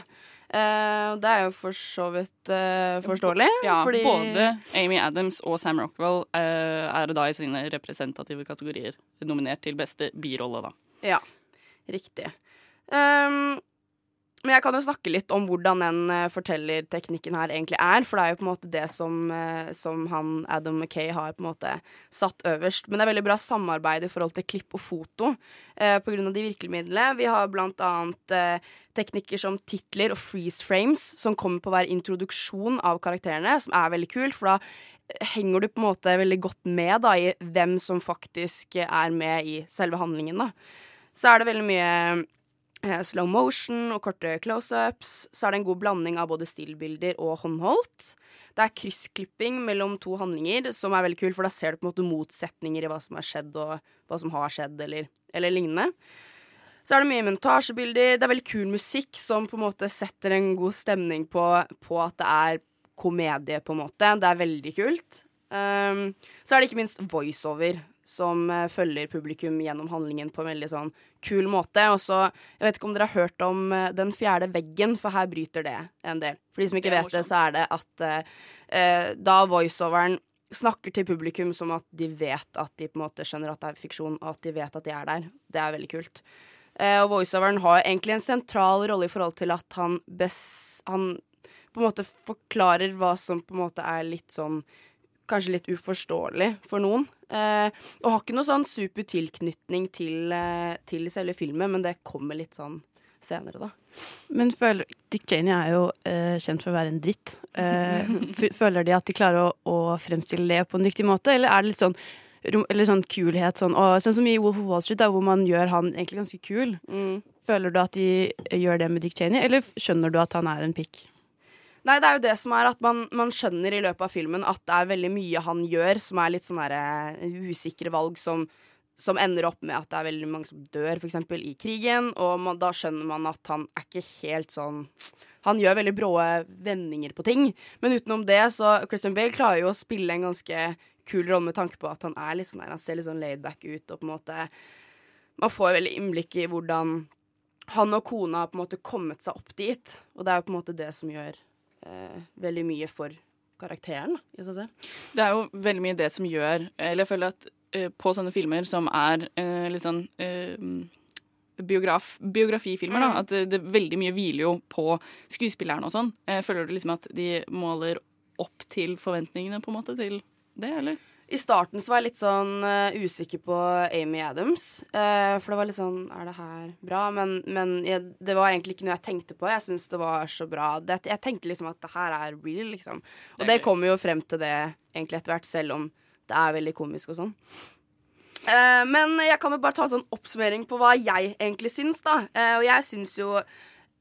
Eh, det er jo for så vidt uh, forståelig. Ja, fordi både Amy Adams og Sam Rockwell uh, er da i sine representative kategorier nominert til beste birolle, da. Ja, riktig. Ehm, men jeg kan jo snakke litt om hvordan den uh, fortellerteknikken her egentlig er, for det er jo på en måte det som, eh, som han Adam Mackay har på en måte satt øverst. Men det er veldig bra samarbeid i forhold til klipp og foto eh, av de virkemidlene. Vi har blant annet eh, teknikker som titler og freeze frames, som kommer på hver introduksjon av karakterene, som er veldig kult, for da henger du på en måte veldig godt med da, i hvem som faktisk er med i selve handlingen. da. Så er det veldig mye eh, slow motion og korte close-ups. Så er det en god blanding av både stillbilder og håndholdt. Det er kryssklipping mellom to handlinger, som er veldig kult, for da ser du på en måte motsetninger i hva som har skjedd, og hva som har skjedd, eller, eller lignende. Så er det mye montasjebilder. Det er veldig kul musikk som på en måte setter en god stemning på, på at det er komedie, på en måte. Det er veldig kult. Um, så er det ikke minst voiceover, som eh, følger publikum gjennom handlingen på en veldig sånn kul måte. Og så, Jeg vet ikke om dere har hørt om eh, Den fjerde veggen, for her bryter det en del. For de som ikke Det vet det, så er det at eh, eh, da voiceoveren snakker til publikum som at de vet at de på en måte skjønner at det er fiksjon, og at de vet at de er der. Det er veldig kult. Eh, og voiceoveren har egentlig en sentral rolle i forhold til at han, bes, han på en måte forklarer hva som på en måte er litt sånn Kanskje litt uforståelig for noen. Eh, og har ikke noe sånn super tilknytning til, eh, til selve filmen, men det kommer litt sånn senere, da. Men føler, Dick Cheney er jo eh, kjent for å være en dritt. Eh, <laughs> føler de at de klarer å, å fremstille det på en riktig måte, eller er det litt sånn eller sånn kulhet sånn, og, sånn som i Wolf of Wall Street, da, hvor man gjør han egentlig ganske kul. Føler du at de gjør det med Dick Cheney, eller skjønner du at han er en pikk? Nei, det er jo det som er at man, man skjønner i løpet av filmen at det er veldig mye han gjør som er litt sånn derre usikre valg som, som ender opp med at det er veldig mange som dør, f.eks. i krigen, og man, da skjønner man at han er ikke helt sånn Han gjør veldig brå vendinger på ting, men utenom det så Christian Bale klarer jo å spille en ganske kul rolle med tanke på at han er litt sånn her, han ser litt sånn laidback ut, og på en måte Man får veldig innblikk i hvordan han og kona har på en måte kommet seg opp dit, og det er jo på en måte det som gjør eh, veldig mye for karakteren. i seg selv. Det er jo veldig mye det som gjør Eller jeg føler at eh, på sånne filmer som er eh, litt sånn eh, biograf, biografifilmer, da, Mm. at det, det veldig mye hviler jo på skuespilleren og sånn. Eh, føler du liksom at de måler opp til forventningene på en måte til det, eller? I starten så var jeg litt sånn uh, usikker på Amy Adams. Uh, for det var litt sånn Er det her bra? Men, men jeg, det var egentlig ikke noe jeg tenkte på. Jeg syns det var så bra. Det, jeg tenkte liksom at det her er real, liksom. Og det kommer jo frem til det egentlig etter hvert, selv om det er veldig komisk og sånn. Uh, men jeg kan jo bare ta en sånn oppsummering på hva jeg egentlig syns, da. Og jeg syns jo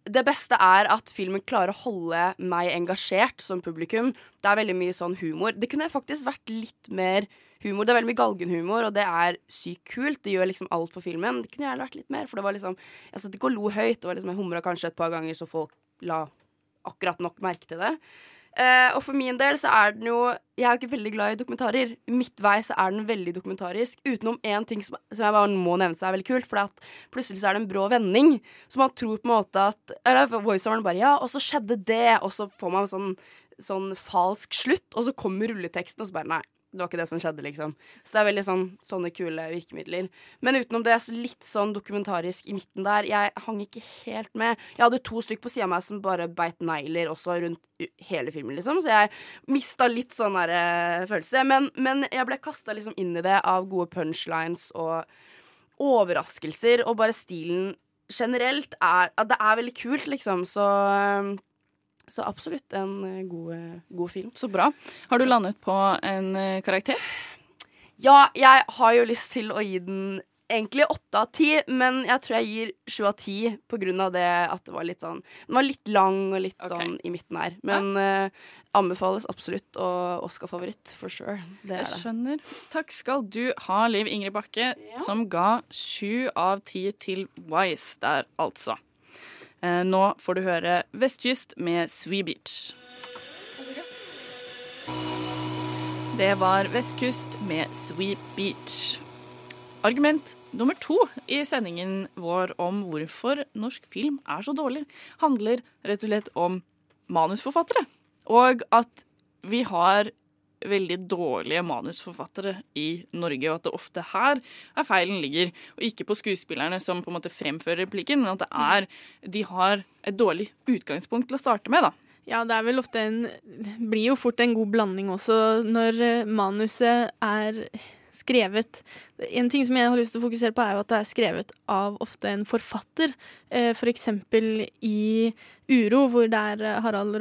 det beste er at filmen klarer å holde meg engasjert som publikum. Det er veldig mye sånn humor. Det kunne faktisk vært litt mer humor. Det er veldig mye galgenhumor, og det er sykt kult. Det gjør liksom alt for filmen. Det kunne gjerne vært litt mer, for det var liksom Jeg satt ikke og lo høyt. Det var liksom, jeg humra kanskje et par ganger, så folk la akkurat nok merke til det. Eh, og for min del så er den jo Jeg er jo ikke veldig glad i dokumentarer. Midtveis er den veldig dokumentarisk. Utenom én ting som, som jeg bare må nevne seg er veldig kult. For plutselig så er det en brå vending. Så man tror på en måte at Eller voiceoveren bare Ja, og så skjedde det. Og så får man sånn, sånn falsk slutt. Og så kommer rulleteksten, og så bare Nei. Det var ikke det som skjedde, liksom. Så det er veldig sånn, sånne kule virkemidler. Men utenom det, så litt sånn dokumentarisk i midten der. Jeg hang ikke helt med. Jeg hadde to stykk på sida av meg som bare beit negler også rundt hele filmen, liksom. Så jeg mista litt sånn der, eh, følelse. Men, men jeg ble kasta liksom inn i det av gode punchlines og overraskelser, og bare stilen generelt er Det er veldig kult, liksom. Så eh, så absolutt en eh, god, eh, god film. Så bra. Har du landet på en eh, karakter? Ja, jeg har jo lyst til å gi den egentlig åtte av ti, men jeg tror jeg gir sju av ti på grunn av det at det var litt sånn Den var litt lang og litt okay. sånn i midten her. Men eh, anbefales absolutt, og Oscar-favoritt for sure. Det er Jeg det. skjønner. Takk skal du ha, Liv Ingrid Bakke, som ga sju av ti til Wise der, altså. Eh, nå får du høre Vestkyst med Swee Beach. Det var Vestkyst med Swee Beach. Argument nummer to i sendingen vår om hvorfor norsk film er så dårlig, handler rett og slett om manusforfattere. Og at vi har veldig dårlige manusforfattere i Norge, og at det ofte her er feilen ligger, og ikke på skuespillerne som på en måte fremfører replikken, men at det er, de har et dårlig utgangspunkt til å starte med, da. Ja, det er vel ofte en blir jo fort en god blanding også når eh, manuset er skrevet En ting som jeg har lyst til å fokusere på, er jo at det er skrevet av ofte en forfatter. Eh, For eksempel i Uro, hvor det er eh, Harald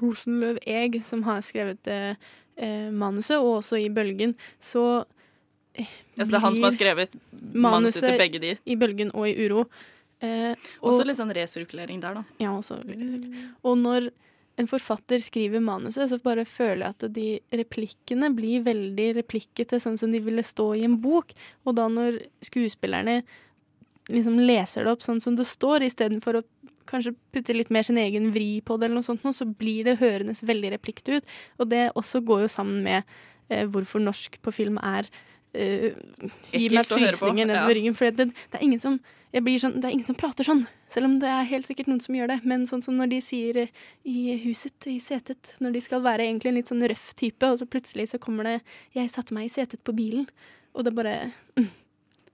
Rosenløv Eeg som har skrevet eh, eh, manuset, og også i Bølgen. Så blir Altså, det er han som har skrevet manuset til begge de. I Bølgen og i Uro. Eh, Også litt sånn resirkulering der, da. ja, også. Og når en forfatter skriver manuset, så bare føler jeg at de replikkene blir veldig replikkete, sånn som de ville stå i en bok. Og da når skuespillerne liksom leser det opp sånn som det står, istedenfor å kanskje putte litt mer sin egen vri på det, eller noe sånt, så blir det hørendes veldig replikt ut. Og det også går jo sammen med eh, hvorfor norsk på film er eh, Gir meg frysninger nedover ja. ryggen. For det, det er ingen som jeg blir sånn, det er ingen som prater sånn, selv om det er helt sikkert noen som gjør det. Men sånn som når de sier eh, i huset, i setet, når de skal være egentlig en litt sånn røff type, og så plutselig så kommer det 'Jeg satte meg i setet på bilen', og det bare mm.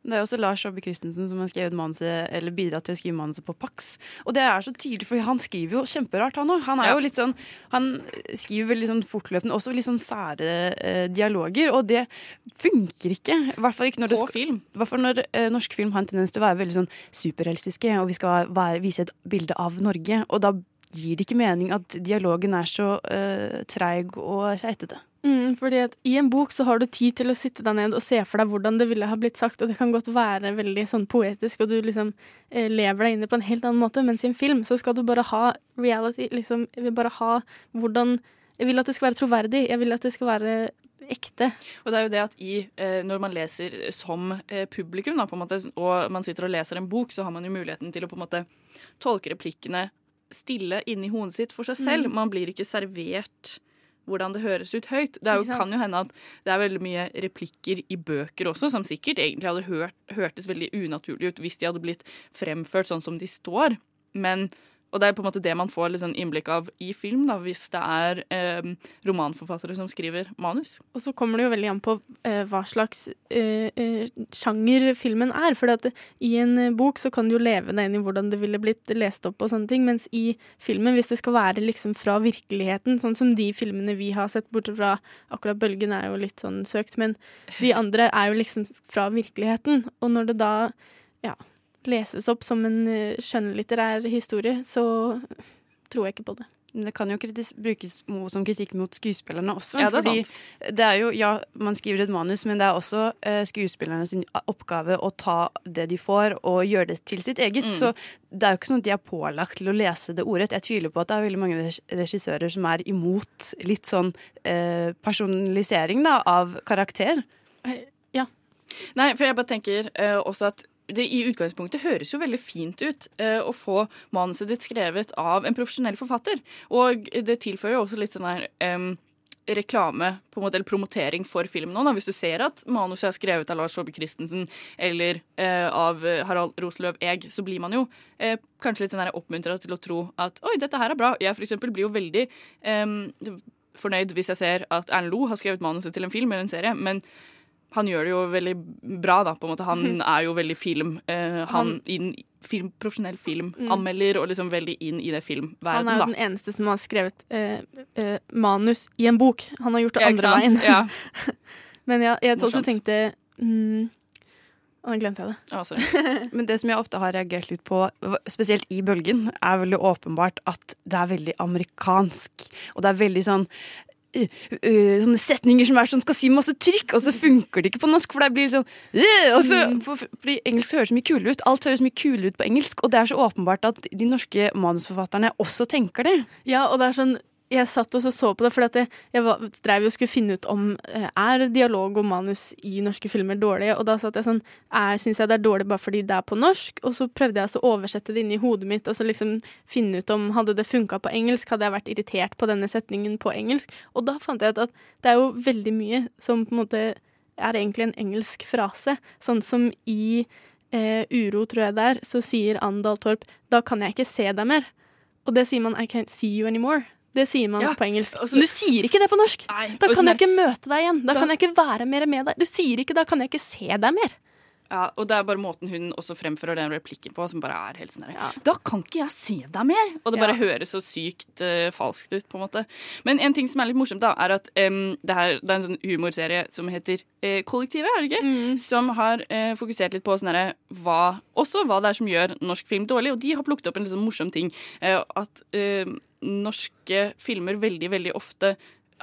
Det er også Lars Saabye Christensen som har skrevet manuset, eller bidratt til å skrive manuset på Pax. Og det er så tydelig, for han skriver jo kjemperart, han òg. Han er Ja. jo litt sånn Han skriver veldig sånn fortløpende, også litt sånn sære eh, dialoger, og det funker ikke. I hvert fall ikke når det skal, film. Hvert fall når eh, norsk film har en tendens til å være veldig sånn superhelsiske, og vi skal være, vise et bilde av Norge. Og da gir det ikke mening at dialogen er så eh, treig og keitete. Mm, fordi at I en bok så har du tid til å sitte deg ned og se for deg hvordan det ville ha blitt sagt, og det kan godt være veldig sånn poetisk, og du liksom eh, lever deg inn i på en helt annen måte, mens i en film så skal du bare ha reality, liksom, jeg vil bare ha hvordan Jeg vil at det skal være troverdig, jeg vil at det skal være ekte. Og det er jo det at i, eh, når man leser som eh, publikum, da, på en måte, og man sitter og leser en bok, så har man jo muligheten til å på en måte tolke replikkene stille inni hodet sitt for seg selv. Mm. Man blir ikke servert hvordan det høres ut høyt. Det jo, kan jo hende at det er veldig mye replikker i bøker også, som sikkert egentlig hadde hørt, hørtes veldig unaturlig ut hvis de hadde blitt fremført sånn som de står. Men, og det er på en måte det man får sånn innblikk av i film, da, hvis det er eh, romanforfattere som skriver manus. Og så kommer det jo veldig an på eh, hva slags eh, eh, sjanger filmen er. For i en eh, bok så kan du jo leve deg inn i hvordan det ville blitt lest opp, og sånne ting, mens i filmen, hvis det skal være liksom fra virkeligheten, sånn som de filmene vi har sett, bortsett fra akkurat 'Bølgen' er jo litt sånn søkt, men de andre er jo liksom fra virkeligheten. Og når det da ja, leses opp som en eh, skjønnlitterær historie, så tror jeg ikke på det. Men det kan jo kritis brukes som kritikk mot skuespillerne også. Ja, det er fordi sant. det er jo, ja, man skriver et manus, men det er også eh, skuespillerne sin oppgave å ta det de får, og gjøre det til sitt eget. Mm. Så det er jo ikke sånn at de er pålagt til å lese det ordrett. Jeg tviler på at det er veldig mange regissører som er imot litt sånn eh, personalisering da, av karakter. Ja. Nei, for jeg bare tenker eh, også at det i utgangspunktet høres jo veldig fint ut eh, å få manuset ditt skrevet av en profesjonell forfatter. Og det tilfører jo også litt sånn her em, reklame, på en måte, eller promotering for filmen nå. Hvis du ser at manuset er skrevet av Lars Saabye Christensen eller eh, av eh, Harald Rosløv Eeg, så blir man jo eh, kanskje litt sånn oppmuntra til å tro at oi, dette her er bra. Jeg for eksempel blir jo veldig eh, fornøyd hvis jeg ser at Erlend Lo har skrevet manuset til en film eller en serie. men han gjør det jo veldig bra, da. på en måte. Han er jo veldig film. Uh, han Han- inn, film, profesjonell filmanmelder og liksom veldig inn i det Han er jo da. den eneste som har skrevet uh, uh, manus i en bok. Han har gjort det Ja, andre veien. Ja. <laughs> Men ja, jeg også tenkte mm, Nå glemte jeg det. <laughs> Men det som jeg ofte har reagert litt på, spesielt i Bølgen, er veldig åpenbart at det er veldig amerikansk. Og det er veldig sånn Sånne setninger som er sånn skal si masse trykk, og så funker det ikke på norsk. For det blir sånn øh, og så, for, Fordi engelsk høres så mye kulere ut. Alt høres mye kulere ut på engelsk. Og det er så åpenbart at de norske manusforfatterne også tenker det. Ja, og det er sånn jeg satt og så, på det, for jeg, jeg var, drev jo og skulle finne ut om eh, er dialog og manus i norske filmer dårlige. Og da satt jeg sånn er, Syns jeg det er dårlig bare fordi det er på norsk? Og så prøvde jeg altså å oversette det inn i hodet mitt og så liksom finne ut om hadde det funka på engelsk. Hadde jeg vært irritert på denne setningen på engelsk? Og da fant jeg ut at det er jo veldig mye som på en måte er egentlig en engelsk frase. Sånn som i eh, Uro, tror jeg det er, så sier Andal Torp 'da kan jeg ikke se deg mer'. Og det sier man 'I can't see you anymore'. Det sier man Ja, på engelsk. og du sier ikke det på norsk! Nei, Da kan jeg ikke møte deg igjen. Da, Da- kan jeg ikke være mer med deg. Du sier ikke 'da kan jeg ikke se deg mer'. Ja, og det er bare måten hun også fremfører den replikken på, som bare er helt sånn der, Da kan ikke jeg se deg mer! Og det bare Ja. høres så sykt uh, falskt ut, på en måte. Men en ting som er litt morsomt, da, er at um, det, her, det er en sånn humorserie som heter uh, Kollektivet, er det ikke? Som har uh, fokusert litt på sånn herre hva Også hva det er som gjør norsk film dårlig. Og de har plukket opp en litt sånn morsom ting. at norske filmer veldig, veldig ofte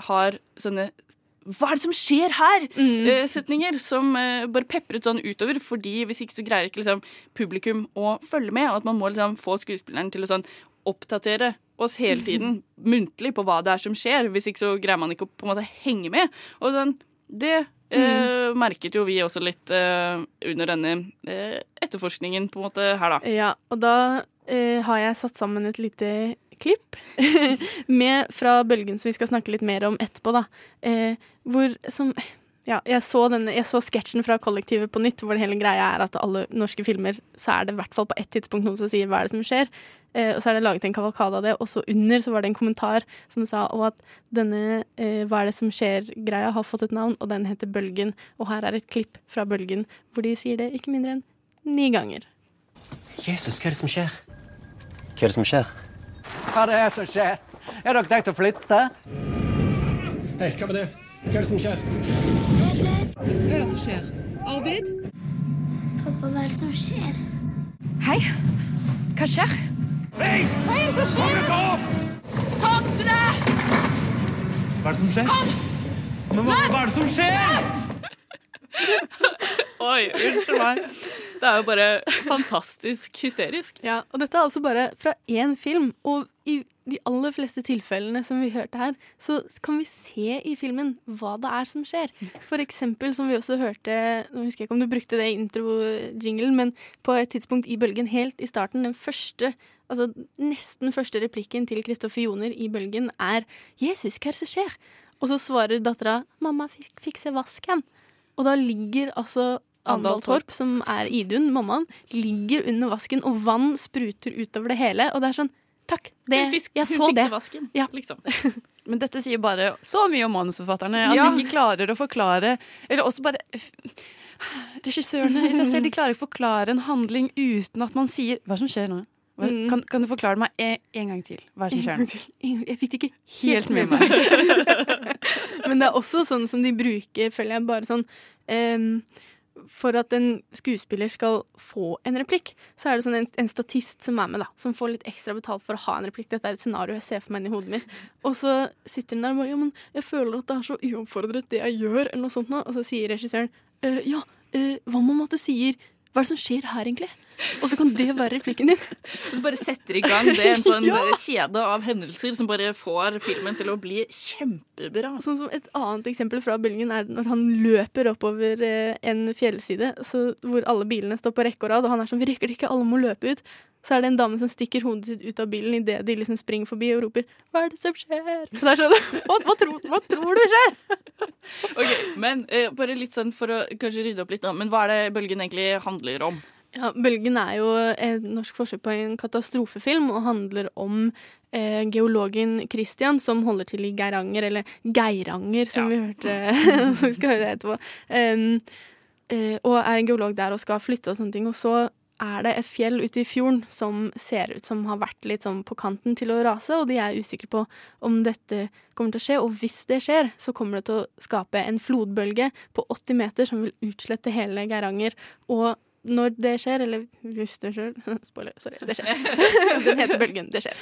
har sånne hva er det som skjer her? Eh, setninger som uh, bare pepret sånn utover. Fordi hvis ikke så greier ikke liksom, publikum å følge med. Og at man må liksom, få skuespilleren til å sånn, oppdatere oss hele tiden <laughs> muntlig på hva det er som skjer. Hvis ikke så greier man ikke å på en måte henge med. Og sånn, det eh, merket jo vi også litt uh, under denne uh, etterforskningen på en måte her, da. Ja, og da har jeg satt sammen et lite klipp <laughs> med, fra Bølgen som vi skal snakke litt mer om etterpå, da. Eh, hvor som Ja, jeg så, denne, jeg så sketsjen fra Kollektivet på nytt, hvor hele greia er at alle norske filmer så er det i hvert fall på ett tidspunkt noen som sier hva er det som skjer. Eh, og så er det laget en kavalkade av det, og så under så var det en kommentar som sa og at denne eh, hva er det som skjer-greia har fått et navn, og den heter Bølgen. Og her er et klipp fra Bølgen hvor de sier det ikke mindre enn ni ganger. Jesus, hva er det som skjer? Hva er det som skjer? Hva det er som skjer? Er dere tenkt å flytte? Hei, hva var det? Hva er det som skjer? Hva er det som skjer? Arvid? Pappa, hva er det som skjer? Hei. Hva skjer? Hei! Hva er det som skjer? Sondre! Hva er det som skjer? Kom! Men hva, hva er det som skjer? Oi, unnskyld meg. Det er jo bare fantastisk hysterisk. Ja, og dette er altså bare fra én film, og i de aller fleste tilfellene som vi hørte her, så kan vi se i filmen hva det er som skjer. For eksempel, som vi også hørte Nå husker jeg ikke om du brukte det i intro-jinglen, men på et tidspunkt i Bølgen, helt i starten, den første Altså nesten første replikken til Kristoffer Joner i Bølgen er 'Jesus, hva er det som skjer?' Og så svarer dattera 'Mamma, fikk fikse vasken'. Og da ligger altså Andal Torp, som er Idun, mammaen, ligger under vasken, og vann spruter utover det hele. Og det er sånn Takk, det, Hun fisk- jeg hun så det. vasken, Ja. liksom. <laughs> Men dette sier bare så mye om manusforfatterne. At Ja. de ikke klarer å forklare Eller også bare Regissørene i seg selv de klarer ikke å forklare en handling uten at man sier Hva som skjer nå? Hva, Mm. kan, kan du forklare meg en, en gang til? Hva som skjer nå? Jeg fikk det ikke Helt med meg. <laughs> Men det er også sånn som de bruker, føler jeg, bare sånn ehm, For at en skuespiller skal få en replikk, så er det sånn en, en statist som er med, da. Som får litt ekstra betalt for å ha en replikk. Dette er et scenario jeg ser for meg inni hodet mitt. Og så sitter den der og bare Ja, men jeg føler at det er så uoppfordret, det jeg gjør, eller noe sånt noe. Og så sier regissøren «Eh, Ja, eh, hva med at du sier Hva er det som skjer her, egentlig? Og så kan det være replikken din. Og så bare setter i gang det en sånn <laughs> Ja. kjede av hendelser som bare får filmen til å bli kjempebra. Sånn som Et annet eksempel fra Bølgen er når han løper oppover eh, en fjellside så, hvor alle bilene står på rekke og rad, og han er sånn 'Vi rekker det ikke, alle må løpe ut'. Så er det en dame som stikker hodet sitt ut av bilen idet de liksom springer forbi og roper 'Hva er det som skjer?' Og det er sånn, hva, hva, tror, hva tror du skjer? Ok, Men eh, bare litt sånn for å kanskje rydde opp litt, da. Men hva er det Bølgen egentlig handler om? Ja, 'Bølgen' er jo et norsk forsøk på en katastrofefilm og handler om eh, geologen Christian som holder til i Geiranger, eller Geiranger, som vi hørte <laughs> som vi skal høre etterpå. Um, eh, og er en geolog der og skal flytte og sånne ting. Og så er det et fjell ute i fjorden som ser ut som har vært litt sånn på kanten til å rase, og de er usikre på om dette kommer til å skje. Og hvis det skjer, så kommer det til å skape en flodbølge på 80 meter som vil utslette hele Geiranger. Og når det skjer, eller hvis det skjer <laughs> Spoiler, sorry. Det skjer. <laughs> Den heter Bølgen. Det skjer.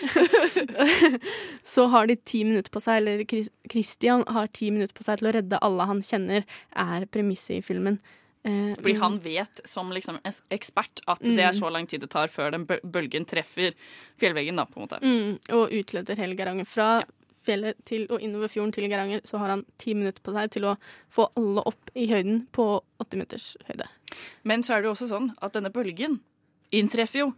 <laughs> Så har de ti minutter på seg, eller Chris- Christian har ti minutter på seg til å redde alle han kjenner, er premisset i filmen. Eh, Fordi han vet som liksom ekspert at det er Mm. så lang tid det tar før den bølgen treffer fjellveggen, da, på en måte. Mm, og utleder hele Geiranger. Fra fjellet til og innover fjorden til Geiranger så har han ti minutter på seg til å få alle opp i høyden på 80 meters høyde. Men så er det jo også sånn at denne bølgen inntreffer jo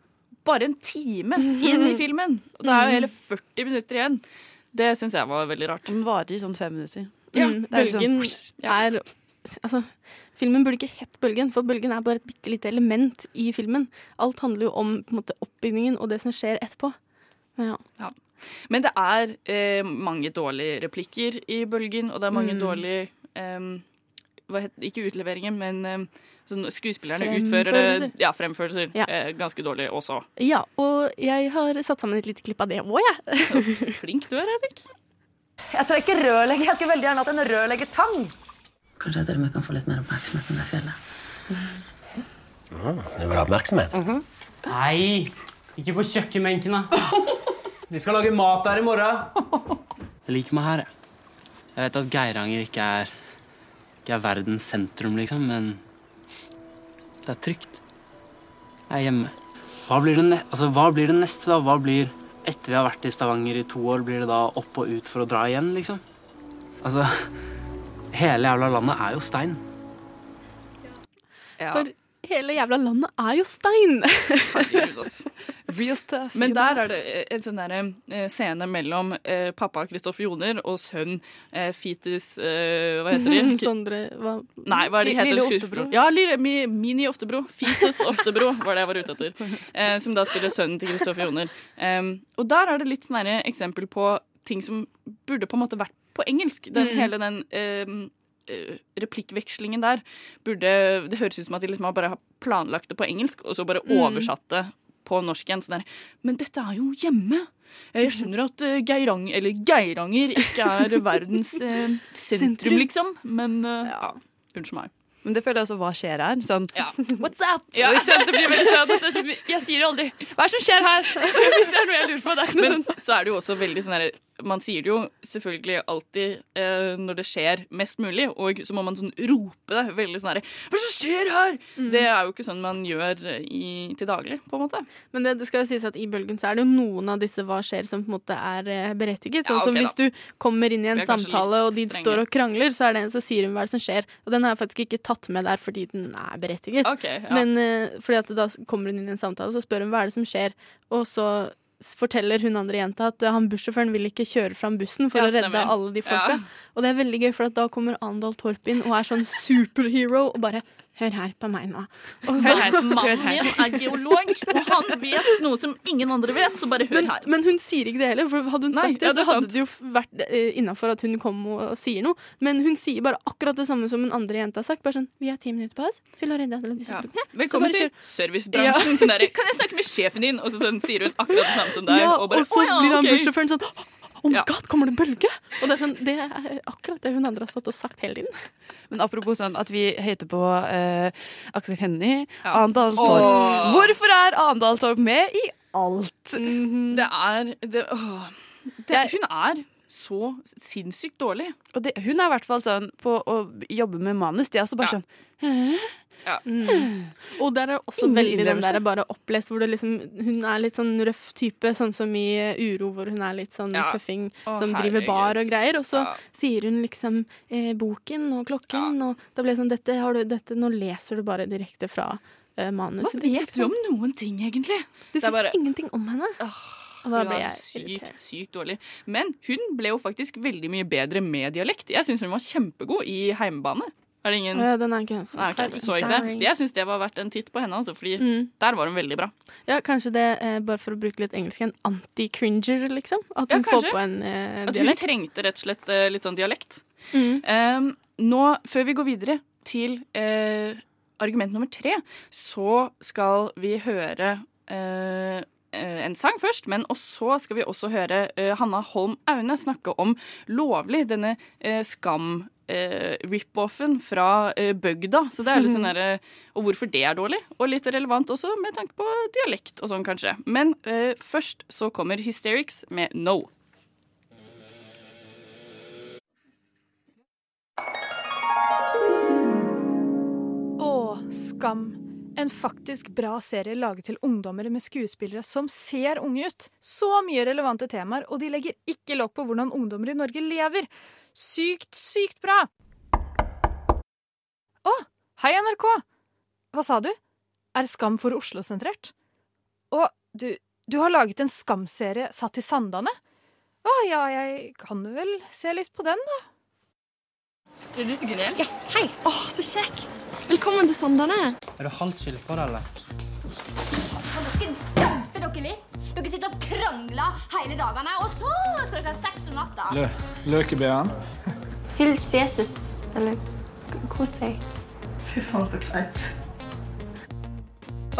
bare en time inn i <laughs> filmen. Og det er jo hele 40 minutter igjen. Det syns jeg var veldig rart. Den varer i sånn fem minutter. Ja, Mm, bølgen er liksom- er Altså, filmen burde ikke hett Bølgen, for Bølgen er bare et bitte lite element i filmen. Alt handler jo om på en måte, oppbyggingen og det som skjer etterpå. Men ja. Ja. Men det er eh, mange dårlige replikker i bølgen, og det er mange Mm. dårlige eh, Ikke utleveringer, men eh, sånn skuespillerne utfører. Ja, fremførelser. Ja. Eh, ganske dårlig også. ja, og jeg har satt sammen et lite klipp av det òg, jeg. Flink du er, Henrik. Jeg trenger rørlegger. Jeg skulle veldig gjerne hatt en rørleggertang. Kanskje jeg til og med kan få litt mer oppmerksomhet enn det fjellet. Det var oppmerksomhet. Nei, ikke på kjøkkenbenken, da. De skal lage mat der i morgen. Jeg liker meg her, jeg. Jeg vet at Geiranger ikke er, ikke er verdens sentrum, liksom, men det er trygt. Jeg er hjemme. Hva blir, det ne altså, hva blir det neste, da? Hva blir Etter vi har vært i Stavanger i to år, blir det da opp og ut for å dra igjen, liksom? Altså Hele jævla landet er jo stein. Ja. For hele jævla landet er jo stein. <laughs> Real stuff. Men der er det en sånn der, eh, scene mellom eh, pappa Kristoffer Joner og sønn eh, Fitis eh, Hva heter de? <laughs> Sondre hva? Nei, hva er det de heter? Lille? Oftebro. Ja, Lille, mi, Mini Oftebro. Fitus Oftebro var det jeg var ute etter. Eh, som da spiller sønnen til Kristoffer Joner. Um, og der er det litt sånn eksempel på ting som burde på en måte vært på engelsk. Den, Mm. Hele den em, eh, replikkvekslingen der burde Det høres ut som at de liksom har bare har planlagt det på engelsk, og så bare Mm. oversatt det på norsk igjen. Sånn der, Men dette er jo hjemme! Eh, Jeg skjønner at eh, Geirang, eller Geiranger ikke er <laughs> verdens eh, sentrum, liksom, men eh, ja. Unnskyld meg. Men det føler jeg også hva skjer her. Sånn <laughs> What's up? Ja. Det blir veldig sånn, sånn, Jeg sier jo aldri 'hva er det som skjer her?' <laughs> Hvis det er noe jeg lurer på. Det er ikke noe sånn. Men så er det jo også veldig sånn her Man sier det jo selvfølgelig alltid eh, når det skjer mest mulig, og så må man sånn rope det veldig sånn herre 'Hva er det som skjer her?' Det er jo ikke sånn man gjør i, til daglig, på en måte. Men det, det skal jo sies at i bølgen så er det jo noen av disse hva skjer som på en måte er berettiget. berettiget. Ja, okay, som hvis da. du kommer inn i en samtale, og de strenge. står og krangler, så er det så sier hun hva som skjer. Og den har jeg faktisk ikke tatt med der fordi den er berettiget. Okay, ja. Men eh, fordi at da kommer hun inn i en samtale, så spør hun hva er det som skjer, og så forteller hun andre jenta at eh, han bussjåføren vil ikke kjøre fram bussen for Ja, å redde alle de folka. Ja. Og det er veldig gøy, for at da kommer Andal Torp inn og er sånn superhero og bare Hør her på meg nå. Og så- Hør her, Mannen min er geolog, og han vet noe som ingen andre vet, så bare hør men, her. men hun sier ikke det heller, for hadde hun Nei, sagt det, ja, det så hadde sant. det jo vært uh, innafor at hun kom og, og sier noe. Men hun sier bare akkurat det samme som den andre jenta har sagt. Bare sånn Vi har ti minutter på oss til å redde. Så Velkommen til servicebransjen. Ja. Sånn der, kan jeg snakke med sjefen din? Og så sånn, sier hun akkurat det samme som <laughs> deg. Ja, og, og, bare, så «Å ja, blir han ok». bussjåføren sånn Oh my god, kommer det en bølge? Og det er, sånn, det er akkurat det hun andre har stått og sagt hele tiden. Men apropos sånn at vi høyter på eh, Aksel Hennie, Arendal Torp. Oh. Hvorfor er Arendal Torp med i alt? Det er det, åh. det, Hun er så sinnssykt dårlig. Og det, hun er i hvert fall sånn på å jobbe med manus. De er også bare sånn Mm. Og der er også Ingen veldig den der bare opplest hvor det liksom, hun er litt sånn røff type, sånn som i eh, Uro, hvor hun er litt sånn Ja. tøffing Åh, som driver herregud. bar og greier. Og så Ja. sier hun liksom eh, boken og klokken, og da ble det sånn dette, har du, dette, Nå leser du bare direkte fra eh, manuset. Hva vet du om noen ting, egentlig? Du fikk bare- ingenting om henne. og da Hun ble jeg sykt, sykt dårlig. Men hun ble jo faktisk veldig mye bedre med dialekt. Jeg syns hun var kjempegod i Heimebane. Er det ingen ja, den er ikke Nei, okay. Så ikke det? Jeg syns det var verdt en titt på henne, altså, fordi Mm. der var hun veldig bra. Ja, kanskje det, eh, bare for å bruke litt engelsk, en anti-cringer, liksom? At Ja, hun får på en eh, At hun trengte rett og slett eh, litt sånn dialekt. Mm. Um, nå, før vi går videre til eh, argument nummer tre, så skal vi høre eh, en sang først, men og så skal vi også høre eh, Hanna Holm Aune snakke om Lovlig, denne eh, skam. eh, rip-offen fra eh, bygda. Så det er litt sånn <laughs> der, Og hvorfor det er dårlig, og litt relevant også med tanke på dialekt og sånn, kanskje. Men eh, først så kommer Hysterics med No. Å, Skam. En faktisk bra serie laget til ungdommer med skuespillere som ser unge ut. Så mye relevante temaer, og de legger ikke lokk på hvordan ungdommer i Norge lever. Sykt, sykt bra! Å, hei NRK! Hva sa du? Er Skam for Oslo-sentrert? Å, du, du har laget en Skam-serie satt i Sandane? Å ja, jeg kan vel se litt på den, da. Er du så Gunhild? Ja, hei! Å, så kjekt! Velkommen til Sandane. Er du halvt skyld på det, eller? Kan dere dempe dere litt? Dere sitter og krangler hele dagene, og så skal dere ha sex om natta. Lø Løkebjørn. Hils Jesus. Eller kos deg. Fy faen, så kleint.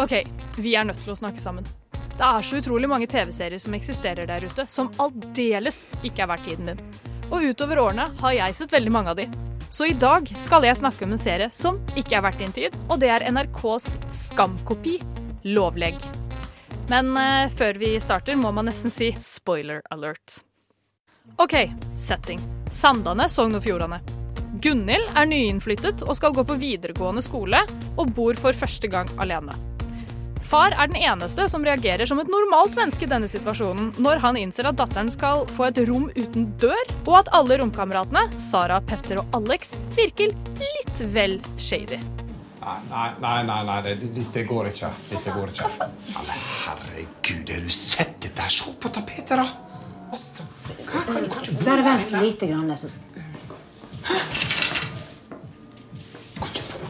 OK, vi er nødt til å snakke sammen. Det er så utrolig mange TV-serier som eksisterer der ute, som aldeles ikke er verdt tiden din. Og utover årene har jeg sett veldig mange av de. Så i dag skal jeg snakke om en serie som ikke er verdt din tid, og det er NRKs skamkopi, Lovleg. Men eh, før vi starter, må man nesten si spoiler alert. OK, setting. Sandane, Sogn og Fjordane. Gunhild er nyinnflyttet og skal gå på videregående skole, og bor for første gang alene. Far er den eneste som reagerer som et normalt menneske i denne situasjonen, når han innser at datteren skal få et rom uten dør, og at alle romkameratene, Sara, Petter og Alex, virker litt vel shady. Nei, nei, nei, nei, nei det, det, det går ikke. Dette går ikke. Ja, men herregud, har du sett dette? Se på tapetet, da! Kan, kan ikke bo Bare vent lite grann. Så...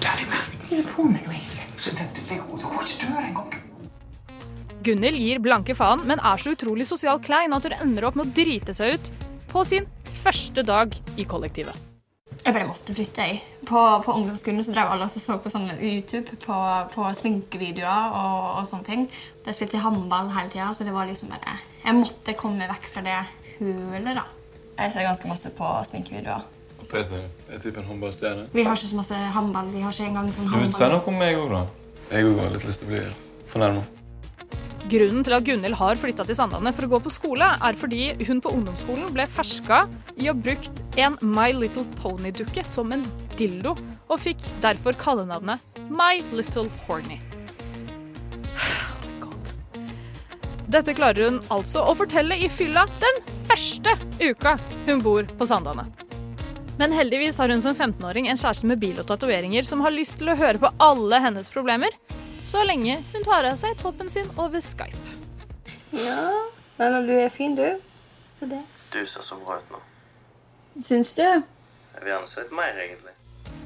Der inne. Hva driver du på med nå? Så det, går ikke dør engang. Gunhild gir blanke faen, men er så utrolig sosialt klein at hun ender opp med å drite seg ut på sin første dag i kollektivet. Jeg bare måtte flytte. jeg. På, på ungdomsskolen så drev alle og så på sånne YouTube på, på sminkevideoer og, og sånne ting. Jeg spilte håndball hele tida, så det var liksom bare Jeg måtte komme vekk fra det hulet, da. Jeg ser ganske masse på sminkevideoer. Peter er typen håndballstjerne. Vi har ikke så masse håndball. Vi har ikke engang sånn Du vil si noe om meg òg, da? Jeg òg har litt lyst til å bli fornærma. Grunnen til at Gunhild har flytta til Sandane for å gå på skole, er fordi hun på ungdomsskolen ble ferska i å ha brukt en My Little Pony-dukke som en dildo, og fikk derfor kallenavnet My Little Horny. <sighs> God. Dette klarer hun altså å fortelle i fylla den første uka hun bor på Sandane. Men heldigvis har hun som 15-åring en kjæreste med bil og tatoveringer som har lyst til å høre på alle hennes problemer, så lenge hun tar av seg toppen sin over Skype. Ja, men du er fin, du. Se det. Du ser så bra ut nå. Syns du? Jeg vil gjerne se litt mer, egentlig.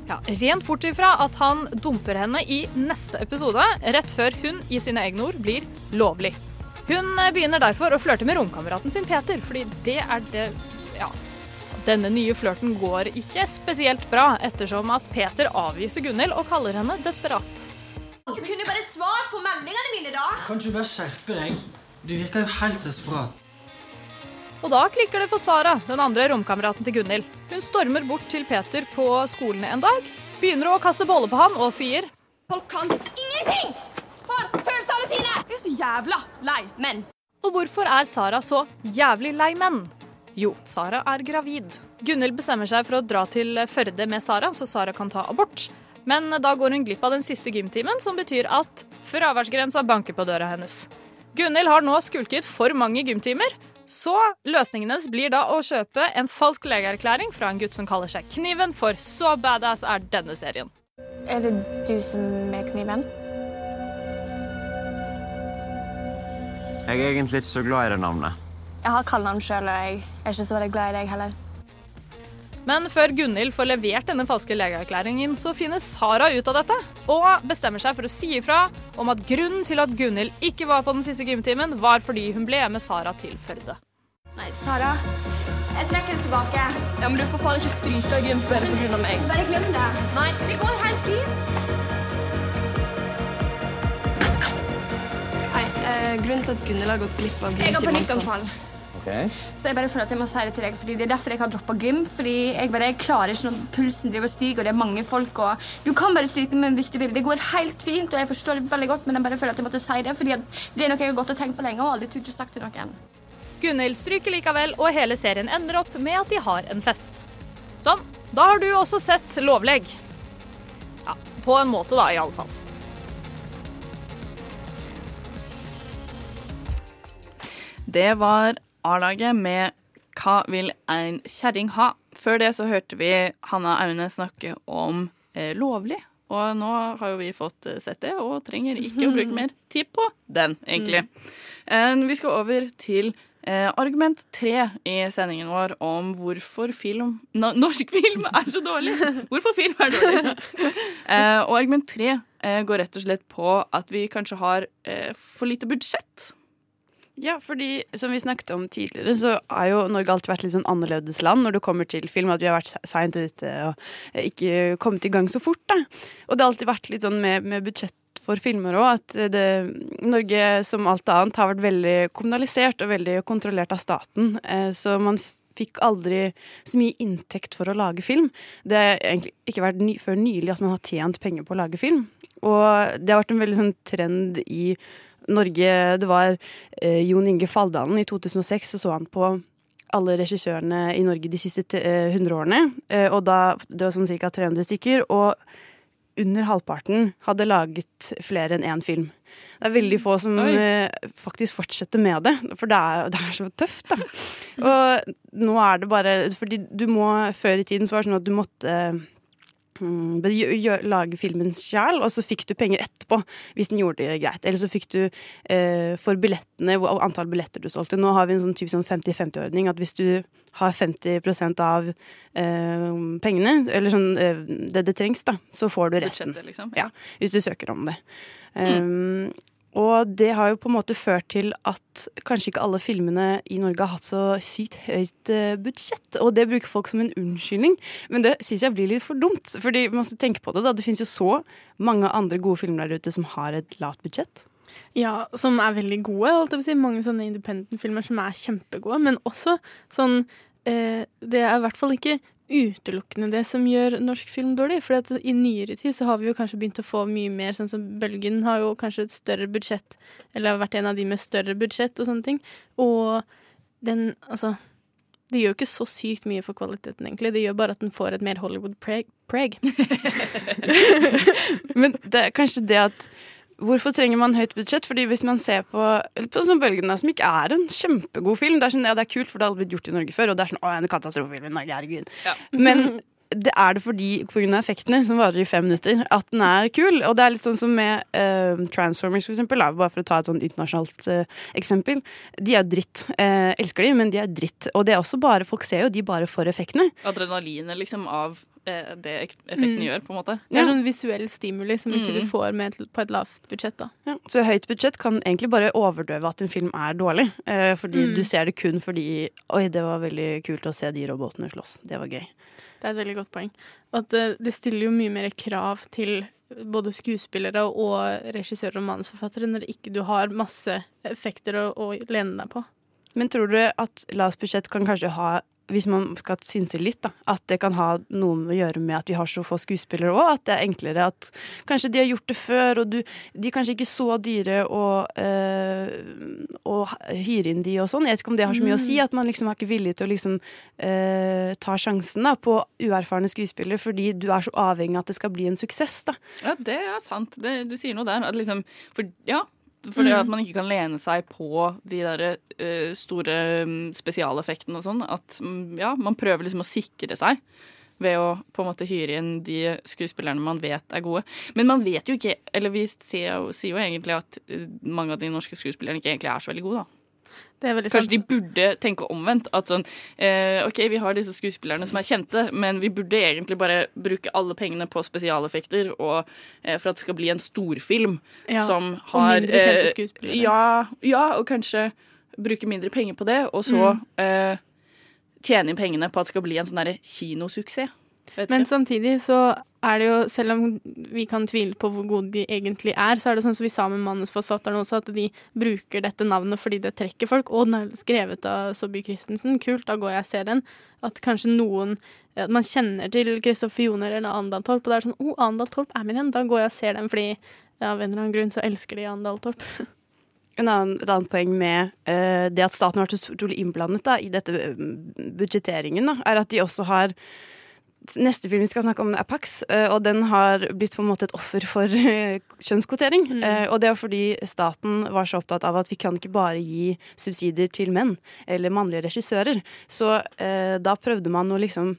Ja, Rent bort ifra at han dumper henne i neste episode, rett før hun i sine egne ord blir lovlig. Hun begynner derfor å flørte med romkameraten sin Peter, fordi det er det Ja. Denne nye flørten går ikke spesielt bra, ettersom at Peter avviser Gunhild og kaller henne desperat. Du kunne jo bare svart på meldingene mine, da. Kan du bare skjerpe deg? Du virker jo helt desperat. Og da klikker det for Sara, den andre romkameraten til Gunhild. Hun stormer bort til Peter på skolen en dag, begynner å kaste boller på han og sier Folk kan ingenting for følelsene sine! Jeg er så jævla lei menn. Og hvorfor er Sara så jævlig lei menn? Jo, Sara er gravid. Gunhild bestemmer seg for å dra til Førde med Sara, så Sara kan ta abort. Men da går hun glipp av den siste gymtimen, som betyr at fraværsgrensa banker på døra hennes. Gunhild har nå skulket for mange gymtimer, så løsningen hennes blir da å kjøpe en falsk legeerklæring fra en gutt som kaller seg Kniven, for så badass er denne serien. Er det du som er kniven? Jeg er egentlig ikke så glad i det navnet. Jeg har kallenavn sjøl, og jeg er ikke så veldig glad i deg heller. Men før Gunhild får levert denne falske legeerklæringen, så finner Sara ut av dette og bestemmer seg for å si ifra om at grunnen til at Gunhild ikke var på den siste gymtimen, var fordi hun ble med Sara til Førde. Nei, Sara. Jeg trekker det tilbake. Ja, men Du får faen ikke stryke av gym bare pga. meg. Bare glem det. Nei. Det går helt fint. Hei, eh, Grunnen til at Gunhild har gått glipp av Jeg har gymtimen panikkanfall. Så jeg bare føler at jeg må si det til deg, fordi det er derfor jeg har droppa gym. Fordi jeg bare jeg klarer ikke når pulsen driver og stiger, og det er mange folk. og Du kan bare stryke med hvis du vil. Det går helt fint, og jeg forstår det veldig godt, men jeg bare føler at jeg måtte si det, fordi at det er noe jeg har gått og tenkt på lenge og aldri turt å snakke til noen. Gunhild stryker likevel, og hele serien ender opp med at de har en fest. Sånn, da har du også sett Lovleg. Ja, på en måte da, i alle fall. Det var A-laget med Hva vil en kjerring ha? Før det så hørte vi Hanna Aune snakke om eh, lovlig. Og nå har jo vi fått eh, sett det, og trenger ikke å bruke <laughs> mer tid på den, egentlig. Mm. vi skal over til eh, argument tre i sendingen vår om hvorfor film no, norsk film er så dårlig. Hvorfor film er dårlig. <laughs> Eh, og argument tre eh, går rett og slett på at vi kanskje har eh, for lite budsjett. Ja, fordi som vi snakket om tidligere, så har jo Norge alltid vært litt sånn annerledes land når det kommer til film. At vi har vært seint ute og eh, ikke kommet i gang så fort. da. Og det har alltid vært litt sånn med, med budsjett for filmer òg, at det, Norge som alt annet har vært veldig kommunalisert og veldig kontrollert av staten. Eh, Så man fikk aldri så mye inntekt for å lage film. Det har egentlig ikke vært ny, før nylig at man har tjent penger på å lage film. Og det har vært en veldig sånn trend i Norge Det var eh, Jon Inge Faldalen. i 2006, så så han på alle regissørene i Norge de siste te- eh, 100 årene. Eh, og da, det var sånn ca. 300 stykker. Og under halvparten hadde laget flere enn én film. Det er veldig få som Oi. eh, faktisk fortsetter med det, for det er, det er så tøft, da. Og nå er det bare Fordi du må Før i tiden så var det sånn at du måtte mm, be- gjø- gjø- lage filmen sjæl, og så fikk du penger etterpå hvis den gjorde det greit. Eller så fikk du eh, for billettene, hvor- antall billetter du solgte. Nå har vi en sånn typisk sånn 50-50-ordning, at hvis du har 50% av eh, pengene, eller sånn eh, det det trengs, da, så får du resten. Liksom. Ja, hvis du søker om det. Um, og det har jo på en måte ført til at kanskje ikke alle filmene i Norge har hatt så sykt høyt eh, budsjett. Og det bruker folk som en unnskyldning. Men det syns jeg blir litt for dumt. Fordi man skal tenke på det da, det finnes jo så mange andre gode filmer der ute som har et lavt budsjett. Ja, som er veldig gode. Si. Mange sånne independent-filmer som er kjempegode. Men også sånn eh, Det er i hvert fall ikke utelukkende det som gjør norsk film dårlig. For i nyere tid så har vi jo kanskje begynt å få mye mer sånn som Bølgen har jo kanskje et større budsjett, eller har vært en av de med større budsjett og sånne ting. Og den, altså Det gjør jo ikke så sykt mye for kvaliteten, egentlig. Det gjør bare at den får et mer Hollywood-preg. preg. <laughs> <laughs> Men det er kanskje det at Hvorfor trenger man høyt budsjett? Fordi hvis man ser på, sånn Bølgen, som ikke er en kjempegod film Det er sånn, ja, det er kult, for det har aldri blitt gjort i Norge før, og det er sånn Å, en katastrofefilm i Norge, herregud. <laughs> Men det er det fordi pga. effektene, som varer i fem minutter, at den er kul. Og det er litt sånn som med uh, Transformers, for eksempel. Da, bare for å ta et sånn internasjonalt uh, eksempel. De er dritt. Uh, elsker de, men de er dritt. Og det er også bare, folk ser jo de bare for effektene. Adrenalinet liksom av det effekten Mm. gjør, på en måte. Det er sånn visuell stimuli som ikke Mm. du får med et, på et lavt budsjett, da. Ja, så høyt budsjett kan egentlig bare overdøve at en film er dårlig. Eh, fordi Mm. du ser det kun fordi Oi, det var veldig kult å se de robotene slåss. Det var gøy. Det er et veldig godt poeng. At det, det stiller jo mye mer krav til både skuespillere og regissører og manusforfattere når ikke du har masse effekter å, å lene deg på. Men tror du at lavt budsjett kan kanskje ha hvis man skal synse litt, da, at det kan ha noe å gjøre med at vi har så få skuespillere òg? At det er enklere at kanskje de har gjort det før, og du, de er kanskje ikke så dyre å, øh, hyre inn de og sånn. Jeg vet ikke om det har så mye å si, Mm. at man liksom er ikke villig til å liksom øh, ta sjansen da, på uerfarne skuespillere, fordi du er så avhengig av at det skal bli en suksess. da. Ja, det er sant. Det, du sier noe der. At liksom, for, ja, fordi Mm. at man ikke kan lene seg på de der uh, store mm, spesialeffektene og sånn. At mm, ja, man prøver liksom å sikre seg ved å på en måte hyre inn de skuespillerne man vet er gode. Men man vet jo ikke, eller vi sier jo, sier jo egentlig at eh, mange av de norske skuespillerne ikke egentlig er så veldig gode, da. Det Kanskje sant. de burde tenke omvendt. At sånn eh, OK, vi har disse skuespillerne som er kjente, men vi burde egentlig bare bruke alle pengene på spesialeffekter og eh, for at det skal bli en storfilm Ja, som og mindre kjente eh, skuespillere. Ja, ja, og kanskje bruke mindre penger på det, og så Mm. eh, tjene inn pengene på at det skal bli en sånn derre kinosuksess. Men samtidig så er det jo, selv om vi kan tvile på hvor gode de egentlig er, så er det sånn som vi sa med manusforfatterne også, at de bruker dette navnet fordi det trekker folk. Og den er skrevet av Saabye Christensen. Kult, da går jeg og ser den. At kanskje noen at man kjenner til Kristoffer Joner eller Andal Torp, og det er sånn Å, oh, Andal Torp er med igjen. Da går jeg og ser den, fordi av en eller annen grunn så elsker de Andal Torp. <laughs> En annen, et annet poeng med uh, det at staten har vært så utrolig innblandet da, i dette eh, budsjetteringen, da, er at de også har Neste film vi skal snakke om, er Pax, eh, og den har blitt på en måte et offer for <laughs> eh, kjønnskvotering. Mm. og det er fordi staten var så opptatt av at vi kan ikke bare gi subsidier til menn eller mannlige regissører. Så eh, da prøvde man å liksom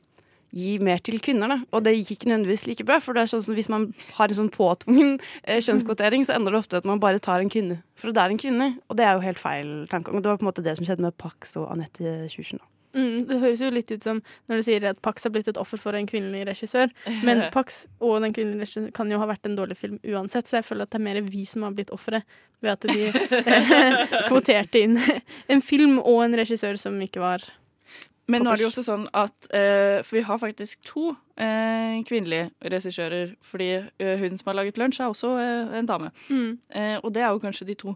gi mer til kvinner, da. Og det gikk ikke nødvendigvis like bra. For det er sånn som hvis man har en sånn påtvungen eh, kjønnskvotering, så ender det ofte at man bare tar en kvinne. For det er en kvinne, og det er jo helt feil tankegang. Og det var på en måte det som skjedde med Pax og Anette Kjursen. da. Mm, det høres jo litt ut som når du sier at Pax har blitt et offer for en kvinnelig regissør. <laughs> Men Pax og den kvinnelige regissøren kan jo ha vært en dårlig film uansett, så jeg føler at det er mer vi som har blitt offeret ved at de <laughs> <laughs> kvoterte inn en film og en regissør som ikke var Men nå er det jo også sånn at uh, For vi har faktisk to uh, kvinnelige regissører. Fordi uh, hun som har laget lunsj, er også en dame. Mm. Og det er jo kanskje de to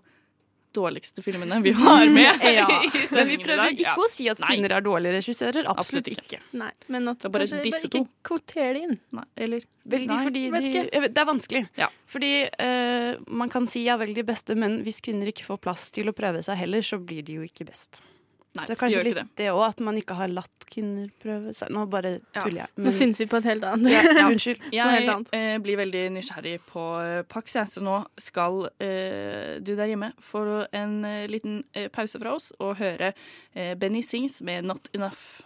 dårligste filmene vi har <laughs> med Ja. i Men vi prøver ikke Ja. å si at kvinner er dårlige regissører. Absolutt, Absolutt ikke. ikke. Nei, men at Det er bare kanskje disse bare ikke kvoter det inn. Nei, eller Veldig Nei, fordi vet de, Det er vanskelig. Fordi uh, man kan si ja vel de beste, men hvis kvinner ikke får plass til å prøve seg heller, så blir de jo ikke best. Nei, det er kanskje litt det òg, at man ikke har latt kvinner prøve seg. Nå bare tuller jeg. Nå syns vi på et helt annet. Ja, ja. <laughs> Unnskyld. Jeg annet. eh, blir veldig nysgjerrig på eh, Pax, jeg. så nå skal eh, du der hjemme få en eh, liten eh, pause fra oss og høre eh, Benny Sings med 'Not Enough'.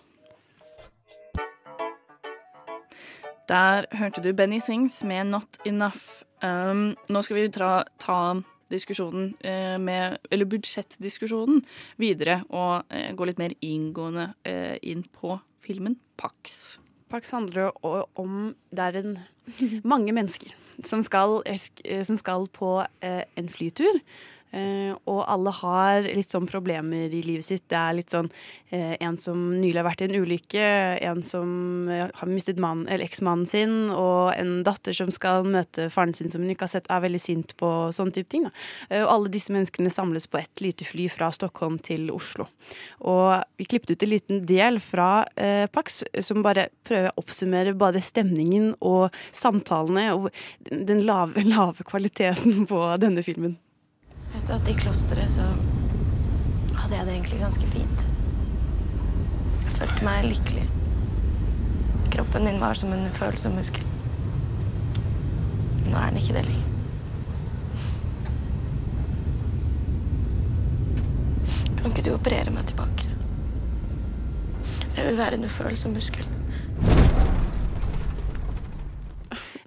Der hørte du Benny Sings med 'Not Enough'. Um, nå skal vi ta, ta diskusjonen eh, med Eller budsjettdiskusjonen videre og eh, gå litt mer inngående eh, inn på filmen Pax. Pax handler jo om Det er en, mange mennesker som skal, som skal på en flytur. Eh, og alle har litt sånn problemer i livet sitt. Det er litt sånn eh, en som nylig har vært i en ulykke, en som eh, har mistet mann, eller eksmannen sin, og en datter som skal møte faren sin som hun ikke har sett, er veldig sint på sånne type ting. Da. Og alle disse menneskene samles på ett lite fly fra Stockholm til Oslo. Og vi klippet ut en liten del fra eh, Pax som bare prøver å oppsummere bare stemningen og samtalene og den lave, <laughs> lave kvaliteten på denne filmen. Du at i klosteret så hadde jeg det egentlig ganske fint. Jeg følte meg lykkelig. Kroppen min var som en ufølsom muskel. Nå er den ikke det lenger. Kan ikke du operere meg tilbake? Jeg vil være en ufølsom muskel.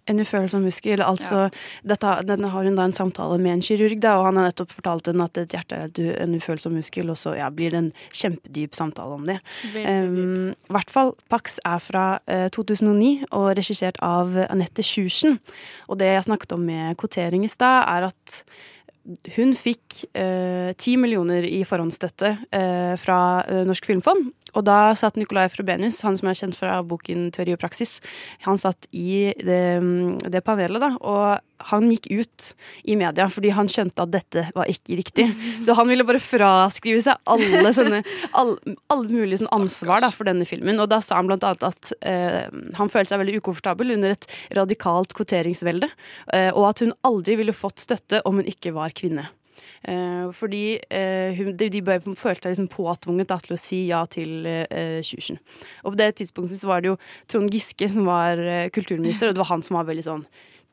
En ufølsom muskel. Altså, dette, denne har hun da en samtale med en kirurg, da, og han har nettopp fortalt henne at et hjerte er en ufølsom muskel, og så ja, blir det en kjempedyp samtale om det. Um, I hvert fall Pax er fra uh, 2009 og regissert av Anette Sjursen. Og det jeg snakket om med kvotering i stad, er at hun fikk ti millioner i forhåndsstøtte eh, fra eh, Norsk Filmfond. Og da satt Nicolai Frobenius, han som er kjent fra boken 'Teori og praksis', han satt i det, det panelet, da, og han gikk ut i media fordi han skjønte at dette var ikke riktig. <laughs> Så han ville bare fraskrive seg alle sånne all, alle mulige sånn ansvar da, for denne filmen. Og da sa han blant annet at eh, han følte seg veldig ukomfortabel under et radikalt kvoteringsvelde, eh, og at hun aldri ville fått støtte om hun ikke var kvinne. Eh, fordi eh, de, bare følte seg liksom påtvunget da, til å si ja til eh, Kjursen. Og på det tidspunktet så var det jo Trond Giske som var eh, kulturminister, og det var han som var veldig sånn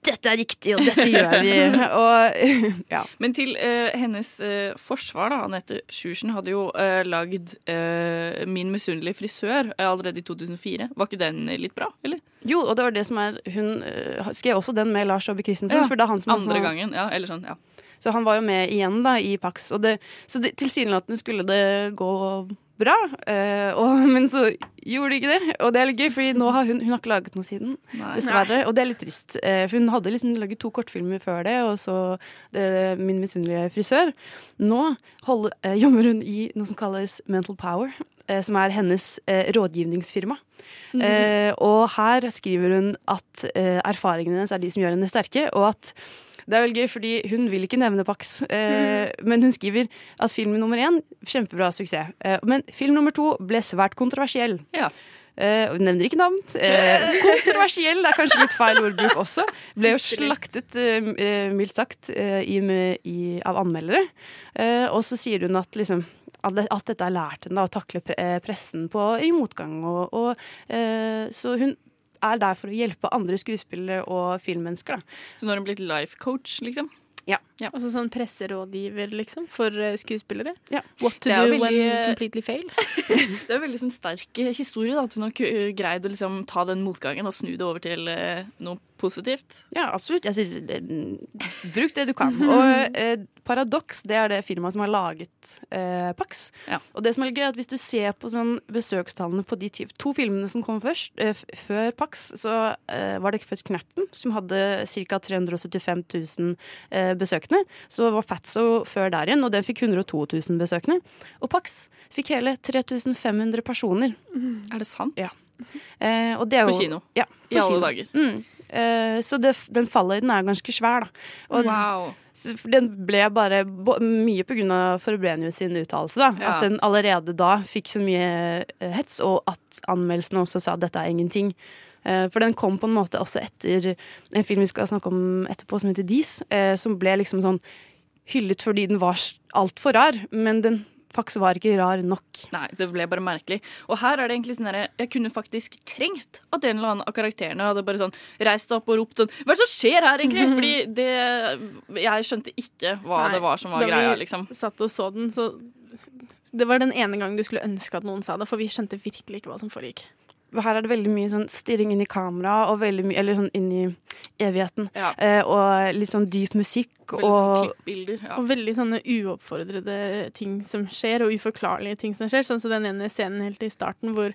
dette er riktig, og dette gjør vi. <laughs> og <laughs> ja. Men til uh, hennes uh, forsvar, da, Anette Sjursen hadde jo uh, lagd uh, Min misunnelige frisør allerede i 2004. Var ikke den litt bra, eller? Jo, og det var det som er Hun skrev også den med Lars Aabye Christensen. for det er han som Andre også- gangen, ja. Eller sånn, ja. Så han var jo med igjen da i Pax. Og det, så det, tilsynelatende skulle det gå bra, eh, og, <laughs> men så gjorde det ikke det. Og det er litt gøy, for nå har hun, hun har ikke laget noe siden. Nei. Dessverre. Og det er litt trist. Eh, for hun hadde liksom laget to kortfilmer før det, og så det, Min misunnelige frisør. Nå holder, eh, jobber hun i noe som kalles Mental Power. eh, Som er hennes eh, rådgivningsfirma. Mm Eh, og her skriver hun at eh, erfaringene hennes er de som gjør henne sterke, og at det er veldig gøy, fordi hun vil ikke nevne Pax, eh, men hun skriver at film nummer én kjempebra suksess. Eh, men film nummer to ble svært kontroversiell. Eh, og hun nevner ikke navn. Eh, <laughs> kontroversiell er kanskje litt feil ordbruk også. Ble jo slaktet, eh, eh, mildt sagt, eh, i, i, av anmeldere. Eh, og så sier hun at liksom at dette har lært henne å takle eh, pressen på, i motgang. Og, og, eh, så hun er der for å hjelpe andre skuespillere og filmmennesker. Da. Så nå har hun blitt life coach, liksom? Ja. Altså sånn presserådgiver, liksom, for eh, skuespillere? Ja. What to er do veldig, when completely fail? <laughs> Det er jo veldig sånn sterk historie da, at hun har greid å liksom ta den motgangen og snu det over til eh, noe positivt. Ja, absolutt. Jeg synes, eh, Bruk det du kan. Og <laughs> eh, Paradox det er det firmaet som har laget eh, Pax. Og det som er gøy er at Hvis du ser på sånn besøkstallene på de to filmene som kom først, eh, f- før Pax, så var det først Knerten, som hadde ca. 375 000 eh, besøkende. Så var Fatso før der igjen, og den fikk 102 000 besøkende. Og Pax fikk hele 3500 personer. Er det sant? Ja. Eh, og det er På kino? Ja, I alle dager? Mm. Eh, så det, den falløyden er ganske svær, da. Og Wow. den ble bare mye på av Forbrenius sin uttalelse. da. Ja. At den allerede da fikk så mye eh, hets, og at anmeldelsene også sa at dette er ingenting. Eh, For den kom på en måte også etter en film vi skal snakke om etterpå, som heter Dis, eh, som ble liksom sånn hyllet fordi den var altfor rar, men den Pax var ikke rar nok. Nei, det ble bare merkelig. Og her er det egentlig sånn derre Jeg kunne faktisk trengt at en eller annen av karakterene hadde bare sånn reist seg opp og ropt sånn Hva er det som skjer her, egentlig? Fordi det Jeg skjønte ikke hva Nei, det var som var da greia, vi liksom. satt og så den, så Det var den ene gangen du skulle ønske at noen sa det, for vi skjønte virkelig ikke hva som foregikk. Her er det veldig mye sånn stirring inn i kamera, og veldig mye, eller sånn inn i evigheten. Eh, og litt sånn dyp musikk. Veldig og sånn. Ja. Og veldig sånne uoppfordrede ting som skjer, og uforklarlige ting som skjer. Sånn som den ene scenen helt i starten hvor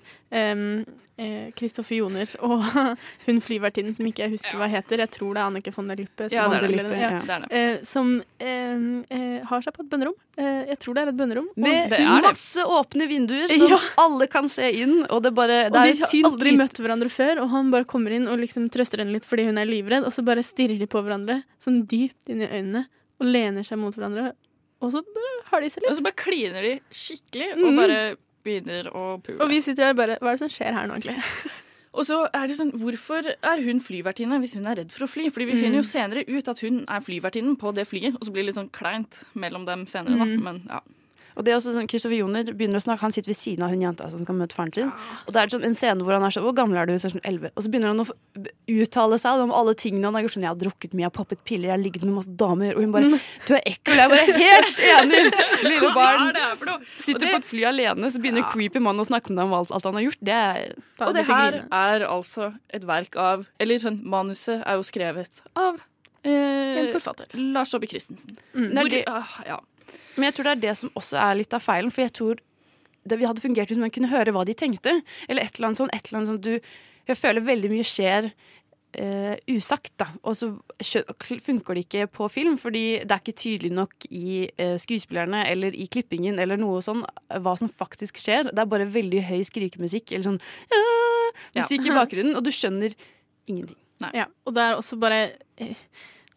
Kristoffer Joner og <laughs> hun flyvertinnen som ikke jeg husker hva heter, jeg tror det er Annike von der Lippe, som, Ja, det er det. Ja, det er eh, som eh, eh, har seg på et bønnerom. Eh, jeg tror det er et bønnerom. med masse åpne vinduer som <laughs> Ja. alle kan se inn, og det bare Og de har tynt aldri møtt hverandre før, og han bare kommer inn og liksom trøster henne litt fordi hun er livredd, og så bare stirrer de på hverandre sånn dypt inn i øynene og lener seg mot hverandre, og så bare har de seg litt. Og så bare kliner de skikkelig, og bare... bare begynner å pule. Og vi sitter her bare Hva er det som skjer her nå, egentlig? <laughs> Og så er det sånn, Hvorfor er hun flyvertinne hvis hun er redd for å fly? Fordi vi Mm. finner jo senere ut at hun er flyvertinnen på det flyet, og så blir det litt sånn kleint mellom dem senere. da, Mm. Men ja. Og det er også sånn, Kristoffer Joner begynner å snakke, han sitter ved siden av hun jenta som skal møte faren sin. Og det er sånn en scene hvor han er sånn Hvor gammel er du? Så er sånn 11. Og så begynner han å uttale seg om alle tingene han har gjort. Sånn, jeg har drukket mye, jeg har poppet piller, jeg har ligget med masse damer. Og hun bare Du er ekkel. Jeg er bare helt <laughs> enig. Lille barn er sitter det- på et fly alene, så begynner creepy mann å snakke med deg om alt, alt han har gjort. Det er Og det her er altså et verk av Eller sånn, manuset er jo skrevet av eh, En forfatter. Lars Saabye Christensen. Mm. Er Hvor, ah, ja. Men jeg tror det er det som også er litt av feilen. For jeg tror det vi hadde fungert hvis man kunne høre hva de tenkte. Eller et eller annet sånn, et eller annet sånn du Jeg føler veldig mye skjer uh, usagt, da. Og så funker det ikke på film, fordi det er ikke tydelig nok i uh, skuespillerne eller i klippingen eller noe sånn eh, hva som faktisk skjer. Det er bare veldig høy skrikemusikk eller sånn Ja. musikk i bakgrunnen, og du skjønner ingenting. Ja, og det er også bare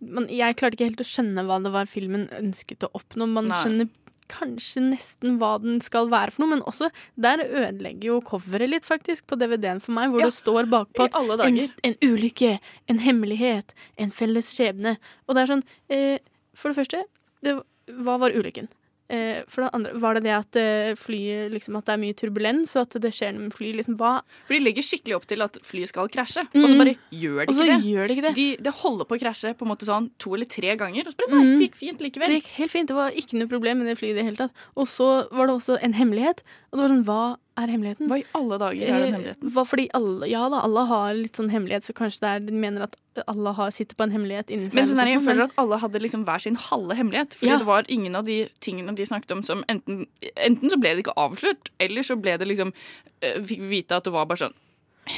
man, Jeg klarte ikke helt å skjønne hva det var filmen ønsket å oppnå. Man Nei. skjønner kanskje nesten hva den skal være for noe, men også der ødelegger jo coveret litt, faktisk, på DVD-en for meg, hvor Ja, det står bakpå at en, en ulykke, en hemmelighet, en felles skjebne. Og det er sånn eh, For det første, det, hva var ulykken? Eh, for det andre, var det det at eh, flyet liksom At det er mye turbulens, og at det skjer noe med flyet? Liksom, hva For de legger skikkelig opp til at flyet skal krasje, og Mm. så bare gjør de ikke det. gjør de ikke det. De, de, holder på å krasje på en måte sånn to eller tre ganger, og så bare nei, Mm. det gikk fint likevel. Det gikk helt fint. Det var ikke noe problem med det flyet i det hele tatt. Og så var det også en hemmelighet. Og det var sånn, hva er hemmeligheten? Hva i alle dager er den Eh, hemmeligheten? Hva fordi alle, ja da, alle har litt sånn hemmelighet, så kanskje det er, de mener at alle har, sitter på en hemmelighet inni seg. Men sånn er, jeg føler at alle hadde liksom hver sin halve hemmelighet. Fordi Ja. det var ingen av de tingene de snakket om som enten Enten så ble det ikke avslørt, eller så ble det liksom eh, Fikk vi vite at det var bare sånn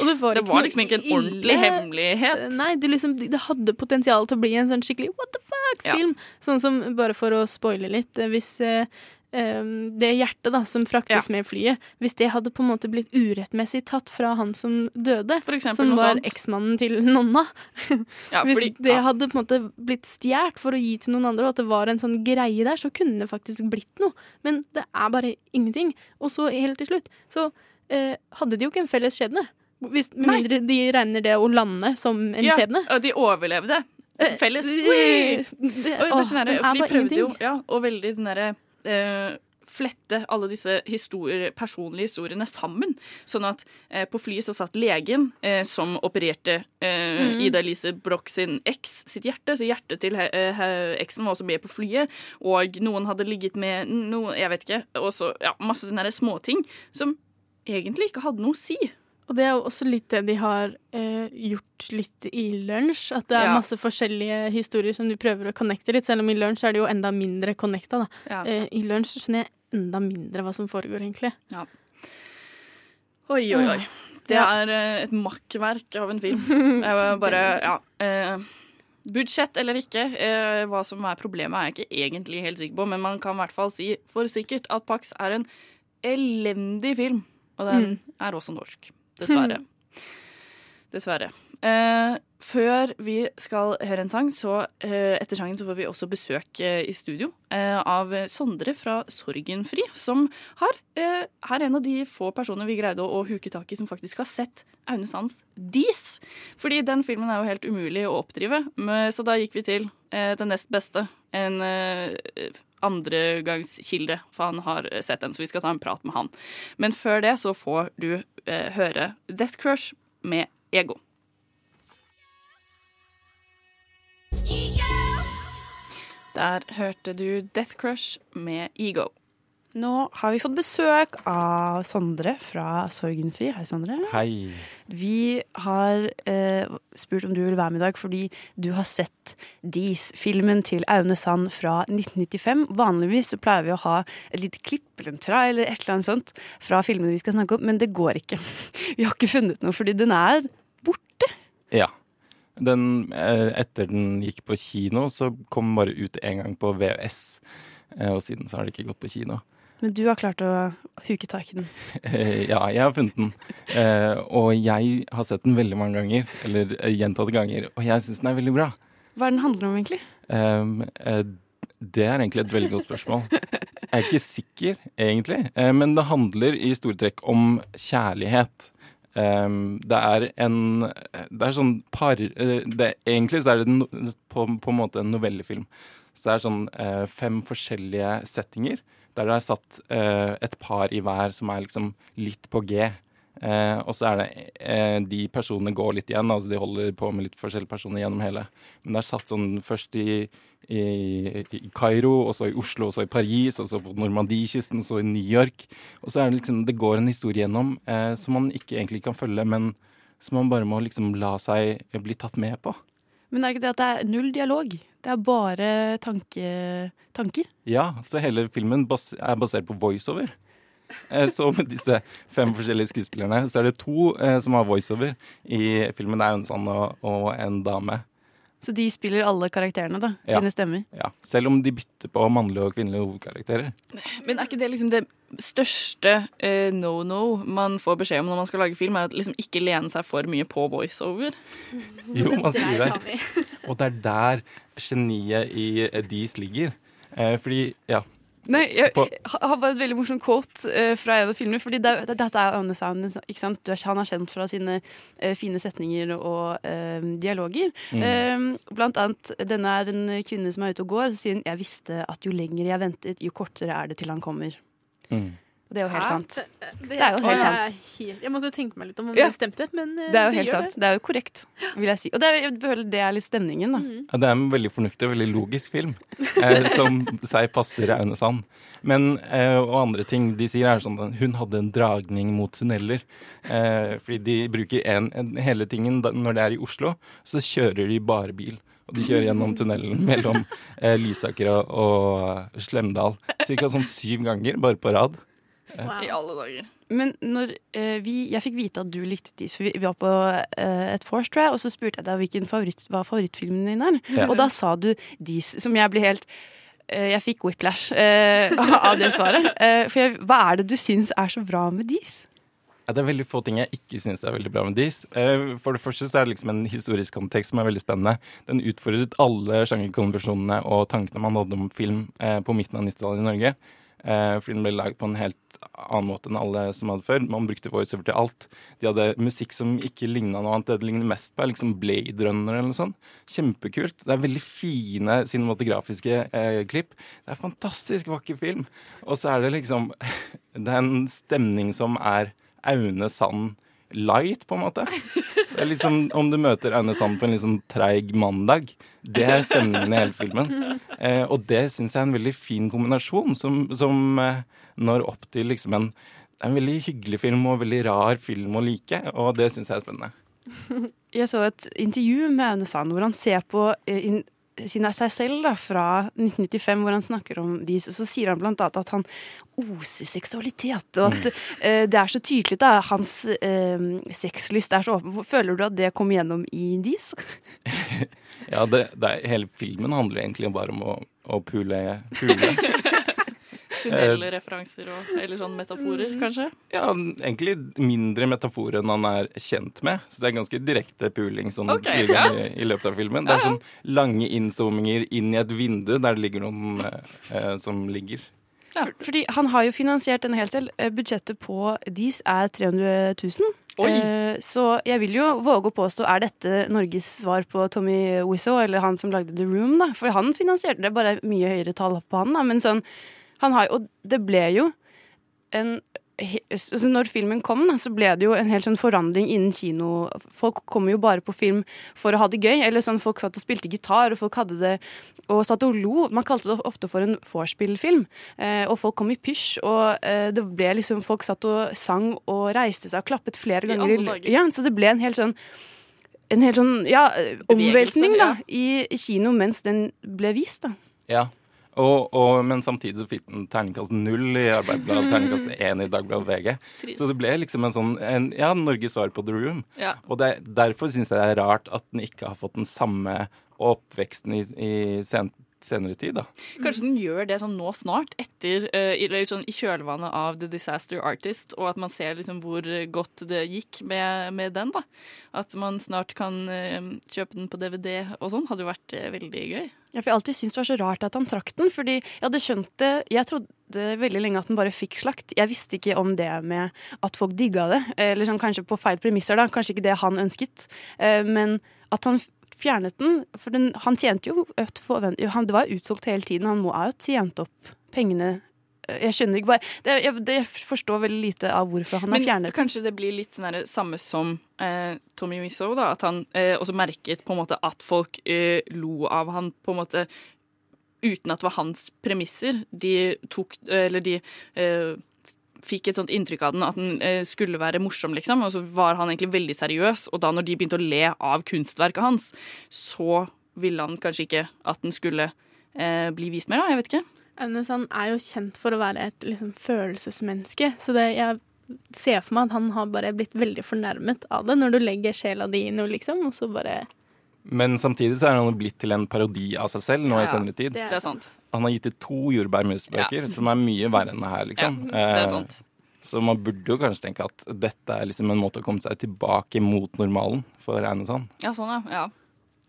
det var, Det var liksom ikke en ille- ordentlig hemmelighet. Nei, det, liksom, det hadde potensial til å bli en sånn skikkelig what the fuck-film. Sånn som, bare for å spoile litt, hvis eh, det hjertet da, som fraktes med flyet, hvis det hadde på en måte blitt urettmessig tatt fra han som døde, eksempel som var eksmannen til <laughs> nonna Ja, Hvis fordi- det ja. hadde på en måte blitt stjålet for å gi til noen andre, og at det var en sånn greie der, så kunne det faktisk blitt noe. Men det er bare ingenting. Og så helt til slutt så eh, hadde de jo ikke en felles skjebne. Hvis, med Nei. mindre de regner det å lande som en ja, skjebne. Ja, de overlevde. Felles. det- det- Og det, bare sånn her, den er bare ingenting. jo ja, og veldig sånn derre eh, flette alle disse historier, personlige historiene sammen. Sånn at eh, på flyet så satt legen eh, som opererte eh, Mm. Ida Elise Broch sin eks sitt hjerte, så hjertet til eh, eksen var også med på flyet. Og noen hadde ligget med noe, jeg vet ikke, og så ja, masse sånne småting som egentlig ikke hadde noe å si. Og det er jo også litt det de har eh, gjort litt i lunsj. At det er Ja. masse forskjellige historier som de prøver å connecte litt. Selv om i lunsj er det jo enda mindre connecta. Da. Ja. Eh, I lunsj skjønner jeg enda mindre hva som foregår, egentlig. Ja. Oi, oi, oi. Det er eh, et makkverk av en film. <laughs> Jeg bare, ja eh, Budsjett eller ikke, eh, hva som er problemet er jeg ikke egentlig helt sikker på, men man kan i hvert fall si for sikkert at Pax er en elendig film. Og den er også norsk. Dessverre. <laughs> Dessverre. Eh, før vi skal høre en sang, så eh, etter sangen så får vi også besøk eh, i studio eh, av Sondre fra Sorgenfri, som har, eh, er en av de få personer vi greide å, å huke tak i som faktisk har sett Aune Sands Dis. Fordi den filmen er jo helt umulig å oppdrive, men- så da gikk vi til eh, det nest beste. En andregangskilde, for han har eh, sett den, så vi skal ta en prat med han. Men før det så får du eh, høre Death Crush med Ego. Der hørte du Death Crush med Ego. Nå har vi fått besøk av Sondre fra Sorgenfri. Hei, Sondre. Hei. Vi har eh, spurt om du vil være med i dag fordi du har sett Dis-filmen til Aune Sand fra 1995. Vanligvis så pleier vi å ha et lite klipp eller en trailer eller et eller annet sånt fra filmene vi skal snakke om, men det går ikke. <laughs> Vi har ikke funnet noe fordi den er borte. Ja. Den, eh, etter den gikk på kino, så kom den bare ut en gang på VØS. Eh, Og siden så har den ikke gått på kino. Men du har klart å huke tak i den. <laughs> Ja, jeg har funnet den. Eh, Og jeg har sett den veldig mange ganger. Eller eh, gjentatte ganger. Og jeg syns den er veldig bra. Hva er den handler om, egentlig? Um, eh, det er egentlig et veldig godt spørsmål. Jeg er ikke sikker, egentlig. Eh, men det handler i store trekk om kjærlighet. Um, det er en Det er sånn par det, Egentlig så er det no, på, på en måte en novellefilm. Så det er sånn uh, fem forskjellige settinger der det er satt eh, et par i hver som er liksom litt på G. Eh, og så er det eh, De personene går litt igjen, altså de holder på med litt forskjellige personer gjennom hele. Men det er satt sånn først i, i, i Kairo, og så i Oslo, og så i Paris, og så på Normandiekysten, og så i New York. Og så er det liksom Det går en historie gjennom eh, som man ikke egentlig kan følge, men som man bare må liksom la seg bli tatt med på. Men er det ikke det at det er null dialog? Det er bare tanke, tanker? Ja, så hele filmen bas er basert på voiceover. Eh, Så med disse fem forskjellige skuespillerne, så er det to eh, som har voiceover i filmen. Det er jo en sann og, og en dame. Så de spiller alle karakterene, da? Ja. Sine stemmer? Ja, Selv om de bytter på mannlige og kvinnelige hovedkarakterer. Men er ikke det liksom det største uh, no-no man får beskjed om når man skal lage film, er at liksom ikke lene seg for mye på voiceover? <laughs> Jo, man sier det. Og det er der geniet i eh, ligger. Uh, fordi, ja Nei, jeg, har bare et veldig morsomt quote uh, fra en av filmene. Fordi det, det, dette er Aune Sound. Ikke sant? Du er, han er kjent fra sine uh, fine setninger og uh, dialoger. Mm. Blant annet denne er en kvinne som er ute og går, så sier hun jeg visste at jo lenger jeg ventet, jo kortere er det til han kommer. Mm. Og det er jo helt sant. Det, Det er jo helt sant. jeg er helt- Jeg måtte tenke meg litt om om Ja. det stemte, men eh, Det er jo helt gjør sant. Det er jo korrekt, vil jeg si. Og det er, det er litt stemningen, da. Ja, det er en veldig fornuftig og veldig logisk film, eh, <laughs> som seg passer Aune Sand. Men eh, og andre ting de sier, er sånn at hun hadde en dragning mot tunneler. Eh, fordi de bruker en, en, hele tingen da, Når det er i Oslo, så kjører de bare bil. Og de kjører gjennom <laughs> tunnelen mellom eh, Lysaker og, og Slemdal ca. sånn syv ganger, bare på rad. I alle dager. Men når eh, vi, jeg fikk vite at du likte Dis, for vi, vi var på eh, et vors, tror jeg, og så spurte jeg deg hvilken favoritt, hva favorittfilmen din er. Ja. Og da sa du Dis, som jeg ble helt eh, Jeg fikk whiplash eh, av det svaret. <laughs> Eh, for jeg, hva er det du syns er så bra med Dis? Ja, det er veldig få ting jeg ikke syns er veldig bra med Dis. Eh, For det første så er det liksom en historisk kontekst som er veldig spennende. Den utfordret alle sjangerkonvensjonene og tankene man hadde om film på midten av 90-tallet i Norge. Eh, Fordi den ble laget på en helt annen måte enn alle som hadde før. Man brukte voiceover til alt. De hadde musikk som ikke ligna noe annet. Det ligner mest på liksom Blade Runner eller noe sånt. Kjempekult. Det er veldig fine cinematografiske eh, klipp. Det er fantastisk vakker film. Og så er det liksom <laughs> Det er en stemning som er Aune Sand light, på en måte. Det er liksom om du møter Aune Sand på en litt sånn treig mandag. Det er stemningen i hele filmen. Eh, og det syns jeg er en veldig fin kombinasjon, som, som eh, når opp til liksom en en veldig hyggelig film og veldig rar film å like, og det syns jeg er spennende. Jeg så et intervju med Aune Sand hvor han ser på eh, av sin, seg selv da, fra 1995, hvor han snakker om de, så sier han blant annet at han oser seksualitet, og at uh, det er så tydelig da, hans uh, sexlyst er så åpen. Føler du at det kom gjennom i Dis? <laughs> Ja, det, det er, Hele filmen handler egentlig bare om å, å pule. pule. <laughs> Tunnelle referanser og eller sånn metaforer, kanskje? Ja, egentlig mindre metaforer enn han er kjent med. Så det er ganske direkte puling sånn okay, i, ja. i løpet av filmen. Det er sånn lange inzoominger inn i et vindu der det ligger noen eh, som ligger. Ja. fordi han har jo finansiert denne helt selv. Eh, Budsjettet på Dis er 300 000. Oi. Eh, Så jeg vil jo våge å påstå, er dette Norges svar på Tommy Wiseau, eller han som lagde The Room, da? For han finansierte det, bare mye høyere tall på han, da. Men sånn, har Og det ble jo en altså Når filmen kom, da, så ble det jo en helt sånn forandring innen kino. Folk kom jo bare på film for å ha det gøy. Eller sånn Folk satt og spilte gitar, og folk hadde det og satt og lo. Man kalte det ofte for en vorspiel-film. Eh, og folk kom i pysj, og eh, det ble liksom folk satt og sang og reiste seg og klappet flere ganger. I ja, så det ble en helt sånn en helt sånn ja, omveltning da, i, i kino mens den ble vist. da. Ja. Og, og, men samtidig så fikk den terningkast null i Arbeiderbladet, terningkast én i Dagbladet VG. Trist. Så det ble liksom en sånn en, Ja, Norges svar på The Room. Ja. Og det, derfor syns jeg det er rart at den ikke har fått den samme oppveksten i, i sen, senere tid, da. Kanskje den gjør det sånn nå snart, etter, eh, i- sånn, i kjølvannet av The Disaster Artist, og at man ser liksom hvor godt det gikk med, med den. da. At man snart kan eh, kjøpe den på DVD og sånn, hadde jo vært eh, veldig gøy. Ja, for Jeg alltid syntes det var så rart at han trakk den. fordi Jeg hadde skjønt det, jeg trodde veldig lenge at den bare fikk slakt. Jeg visste ikke om det med at folk digga det. Eller sånn kanskje på feil premisser, da. Kanskje ikke det han ønsket. Men at han fjernet den For den, han tjente jo økt forvent... han- Det var utsolgt hele tiden. Han må ha tjent opp pengene Eh, Jeg skjønner ikke bare det, jeg, det, jeg forstår veldig lite av hvorfor han har fjernet den. kanskje det blir litt sånn samme som eh, Tommy Wiseau, da. At han eh, også merket på en måte at folk eh, lo av han på en måte uten at det var hans premisser. De tok Eller de eh, fikk et sånt inntrykk av den at den eh, skulle være morsom, liksom. Og så var han egentlig veldig seriøs, og da når de begynte å le av kunstverket hans, så ville han kanskje ikke at den skulle eh, bli vist mer, da. Jeg vet ikke. Agnes han er jo kjent for å være et liksom, følelsesmenneske, så det, jeg ser for meg at han har bare blitt veldig fornærmet av det, når du legger sjela di i noe, liksom, og så bare Men samtidig så er han blitt til en parodi av seg selv nå i Ja, senere tid. det er sant. Han har gitt ut to jordbærmusbøker, som er mye verre enn det her, liksom. Ja, det er Eh, sant. Så man burde jo kanskje tenke at dette er liksom en måte å komme seg tilbake mot normalen for. Ja, sånn, ja. ja.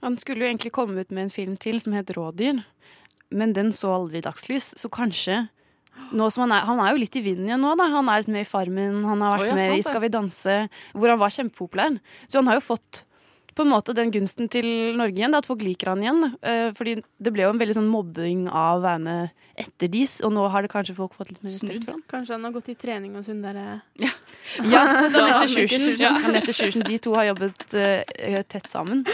Han skulle jo egentlig komme ut med en film til som het Rådyr, men den så aldri dagslys, så kanskje nå som han, er, han er jo litt i vinden igjen nå, da. Han er liksom med i Farmen, han har vært oh, ja, med i. Skal vi danse, hvor han var kjempepopulær. Så han har jo fått på en måte den gunsten til Norge igjen, da, at folk liker han igjen. Uh, fordi det ble jo en veldig sånn mobbing av Aune etter dis, og nå har det kanskje folk fått litt mer respekt for ham. Kanskje han har gått i trening hos hun derre Ja, <laughs> så Anette Sjursen. Ja. Sjursen, de to har jobbet uh, tett sammen.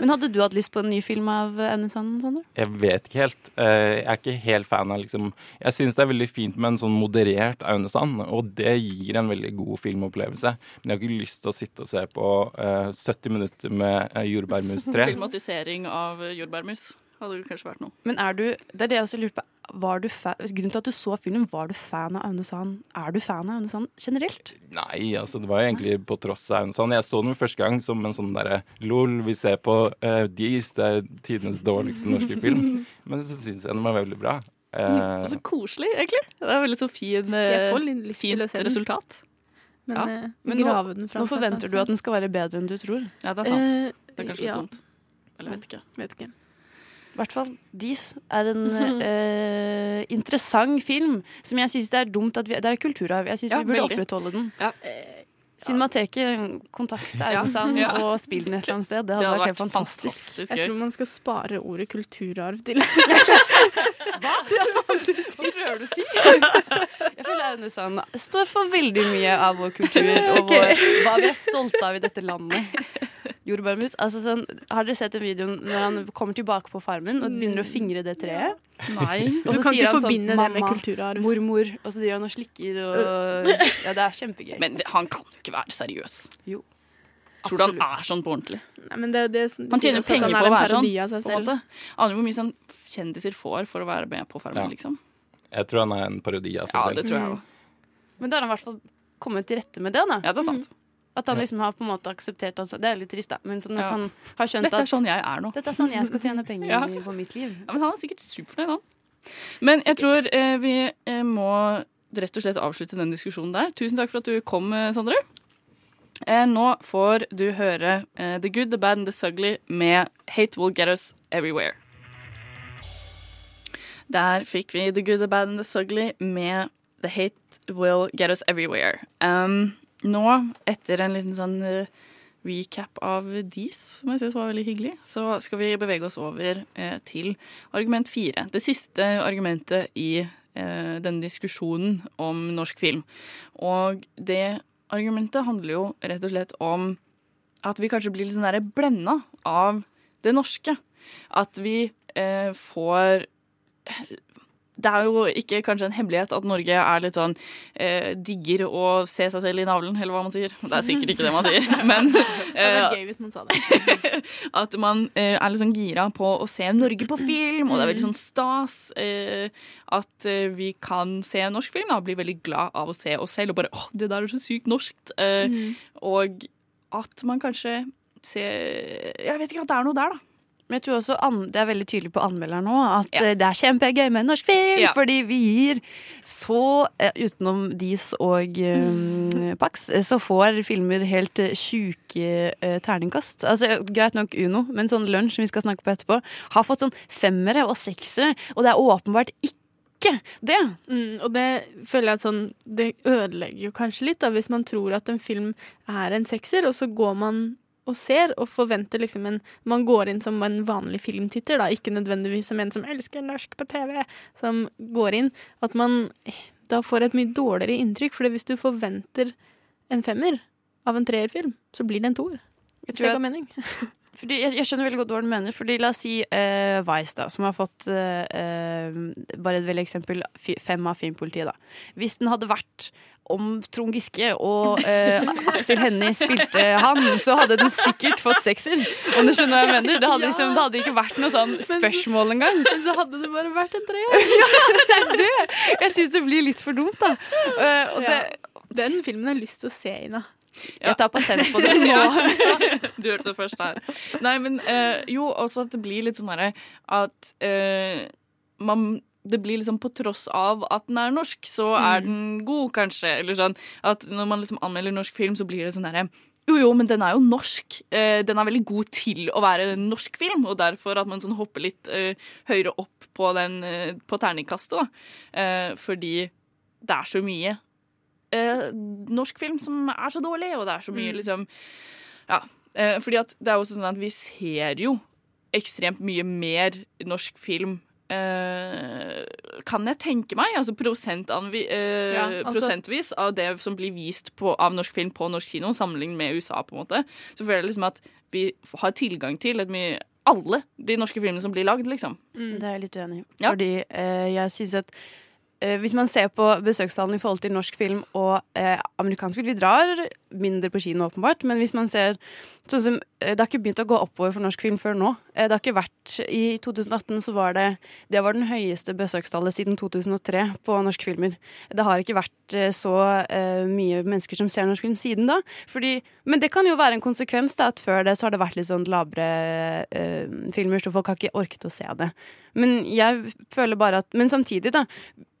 Men hadde du hatt lyst på en ny film av Aune Sand, Sander? Jeg vet ikke helt. Uh, Jeg er ikke helt fan av liksom Jeg syns det er veldig fint med en sånn moderert Aune Sand, og det gir en veldig god filmopplevelse. Men jeg har ikke lyst til å sitte og se på eh, 70 minutter med jordbærmustre. Jordbærmus 3. <laughs> Filmatisering av jordbærmus hadde jo kanskje vært noe. Men er du, det er det jeg også lurte på. Var du fa grunnen til at du så filmen, var du fan av Aune Sand? Er du fan av Aune Sand generelt? Nei, altså det var jo egentlig på tross av Aunesand. Jeg så den første gang som en sånn derre lol, vi ser på uh, Dis, det er tidenes dårligste norske film. <laughs> Men så syns jeg den var veldig bra. Eh, Så koselig, egentlig. Det er veldig så fin, uh, den. resultat. Men, Ja. eh, Men nå, den fram nå fra forventer du at den skal være bedre enn du tror. Ja, det er sant. Eh, det er kanskje litt dumt. Eller vet ikke. Vet ikke. I hvert fall Dis er en <laughs> eh, interessant film som jeg syns det er dumt at vi Det er kulturarv. Jeg syns Ja, vi burde veldig. opprettholde den. Ja. Cinemateket, kontakt Ja. Ja. og spill den et eller annet sted. Det hadde, vært helt fantastisk. Jeg tror man skal spare ordet kulturarv til <laughs> Hva <laughs> prøver du å si? Jeg føler Aune Sand står for veldig mye av vår kultur <laughs> og vår, hva vi er stolte av i dette landet. Jordbærmus. Altså sånn, har dere sett den videoen når han kommer tilbake på farmen og begynner å fingre det treet? Nei. <laughs> Og så sier han sånn mamma, mormor, og så driver han og slikker og <laughs> Ja, det er kjempegøy. Men det, han kan jo ikke være seriøs. Jo. Tror du han er sånn på ordentlig? Nei, men det, det, Han tjener også penger han på å være sånn. Aner hvor mye sånn kjendiser får for å være med på Farmen, Ja. liksom? jeg tror han er en parodi av seg Ja, selv. det tror jeg òg. Men da har han i hvert fall kommet til rette med det, da. Ja, det er sant. At han liksom har på en måte akseptert altså, Det er litt trist, da, men sånn at Ja. han har skjønt at Dette er sånn jeg er nå. Dette er sånn jeg skal tjene penger <laughs> Ja. på mitt liv. Ja, men han er sikkert superfornøyd, han. Men jeg tror eh, vi eh, må rett og slett avslutte den diskusjonen der. Tusen takk for at du kom, eh, Sondre. Eh, nå får du høre eh, The Good, The Bad and The Sugly med Hate Will Get Us Everywhere. Der fikk vi The Good, The Bad and The Sugly med The Hate Will Get Us Everywhere. Um, nå, etter en liten sånn eh, recap av Dis, som jeg syns var veldig hyggelig, så skal vi bevege oss over eh, til argument fire. Det siste argumentet i eh, denne diskusjonen om norsk film. Og det argumentet handler jo rett og slett om at vi kanskje blir litt sånn blenda av det norske. At vi eh, får det er jo ikke kanskje en hemmelighet at Norge er litt sånn eh, digger å se seg selv i navlen, eller hva man sier. Det er sikkert ikke det man sier, <laughs> men eh, det gøy hvis man sa det. <laughs> at man eh, er litt sånn gira på å se Norge på film, og det er veldig sånn stas eh, at eh, vi kan se norsk film. Da, bli veldig glad av å se oss selv og bare åh, det der er så sykt norskt. Eh, Mhm. Og at man kanskje ser Jeg vet ikke at det er noe der, da. Men jeg tror også det er veldig tydelig på anmelderen nå at ja. det er kjempegøy med norsk film, Ja. fordi vi gir så eh, Utenom Dis og um, Pax, eh, så får filmer helt eh, sjuke uh, terningkast. Altså, greit nok Uno, men sånn lunsj som vi skal snakke på etterpå, har fått sånn femmere og seksere, og det er åpenbart ikke det. Mm, og det føler jeg at sånn Det ødelegger jo kanskje litt, da, hvis man tror at en film er en sekser, og så går man og ser og forventer liksom en Man går inn som en vanlig filmtitter, da, ikke nødvendigvis som en som elsker norsk på TV, som går inn. At man da får et mye dårligere inntrykk, for hvis du forventer en femmer av en treerfilm, så blir det en toer. Jeg Hvis tror det ga mening. <laughs> Fordi jeg, jeg skjønner veldig godt hva du mener. Fordi La oss si uh, Vice, da, som har fått uh, uh, Bare et veldig eksempel fem av Filmpolitiet. da. Hvis den hadde vært om Trond Giske og eh, Aksel Hennie spilte han, så hadde den sikkert fått sekser. Om du skjønner hva jeg mener? Det hadde, liksom, det hadde ikke vært noe sånn spørsmål engang. Men så hadde det bare vært en treer. <laughs> ja, det er det! Jeg syns det blir litt for dumt, da. Uh, og det, Den filmen har jeg lyst til å se, Ina. Jeg tar patent på det <laughs> nå. Ja. <laughs> Du hørte det først her. Nei, men uh, jo, også at det blir litt sånn herre at uh, man det blir liksom på tross av at den er norsk, så er Mm. den god, kanskje. Eller sånn at når man liksom anmelder norsk film, så blir det sånn herre jo, jo, men den er jo norsk. Eh, den er veldig god til å være en norsk film, og derfor at man sånn hopper litt eh, høyere opp på, den, eh, på terningkastet, da. Eh, fordi det er så mye eh, norsk film som er så dårlig, og det er så mye Mm. liksom Ja. Eh, fordi at det er også sånn at vi ser jo ekstremt mye mer norsk film. Eh, kan jeg tenke meg, altså prosentanvi, eh, Ja, altså- prosentvis av det som blir vist på, av norsk film på norsk kino, sammenlignet med USA, på en måte, så føler jeg liksom at vi har tilgang til et mye alle de norske filmene som blir lagd, liksom. Det er jeg litt uenig i. Ja. Fordi uh, jeg syns at hvis man ser på besøkstallene i forhold til norsk film og eh, amerikansk film Vi drar mindre på kino, åpenbart, men hvis man ser sånn som eh, Det har ikke begynt å gå oppover for norsk film før nå. Eh, det har ikke vært I 2018 så var det Det var den høyeste besøkstallet siden 2003 på norske filmer. Det har ikke vært eh, så eh, mye mennesker som ser norsk film siden da. Fordi, men det kan jo være en konsekvens da, at før det så har det vært litt sånn labre eh, filmer, så folk har ikke orket å se det. Men jeg føler bare at Men samtidig, da.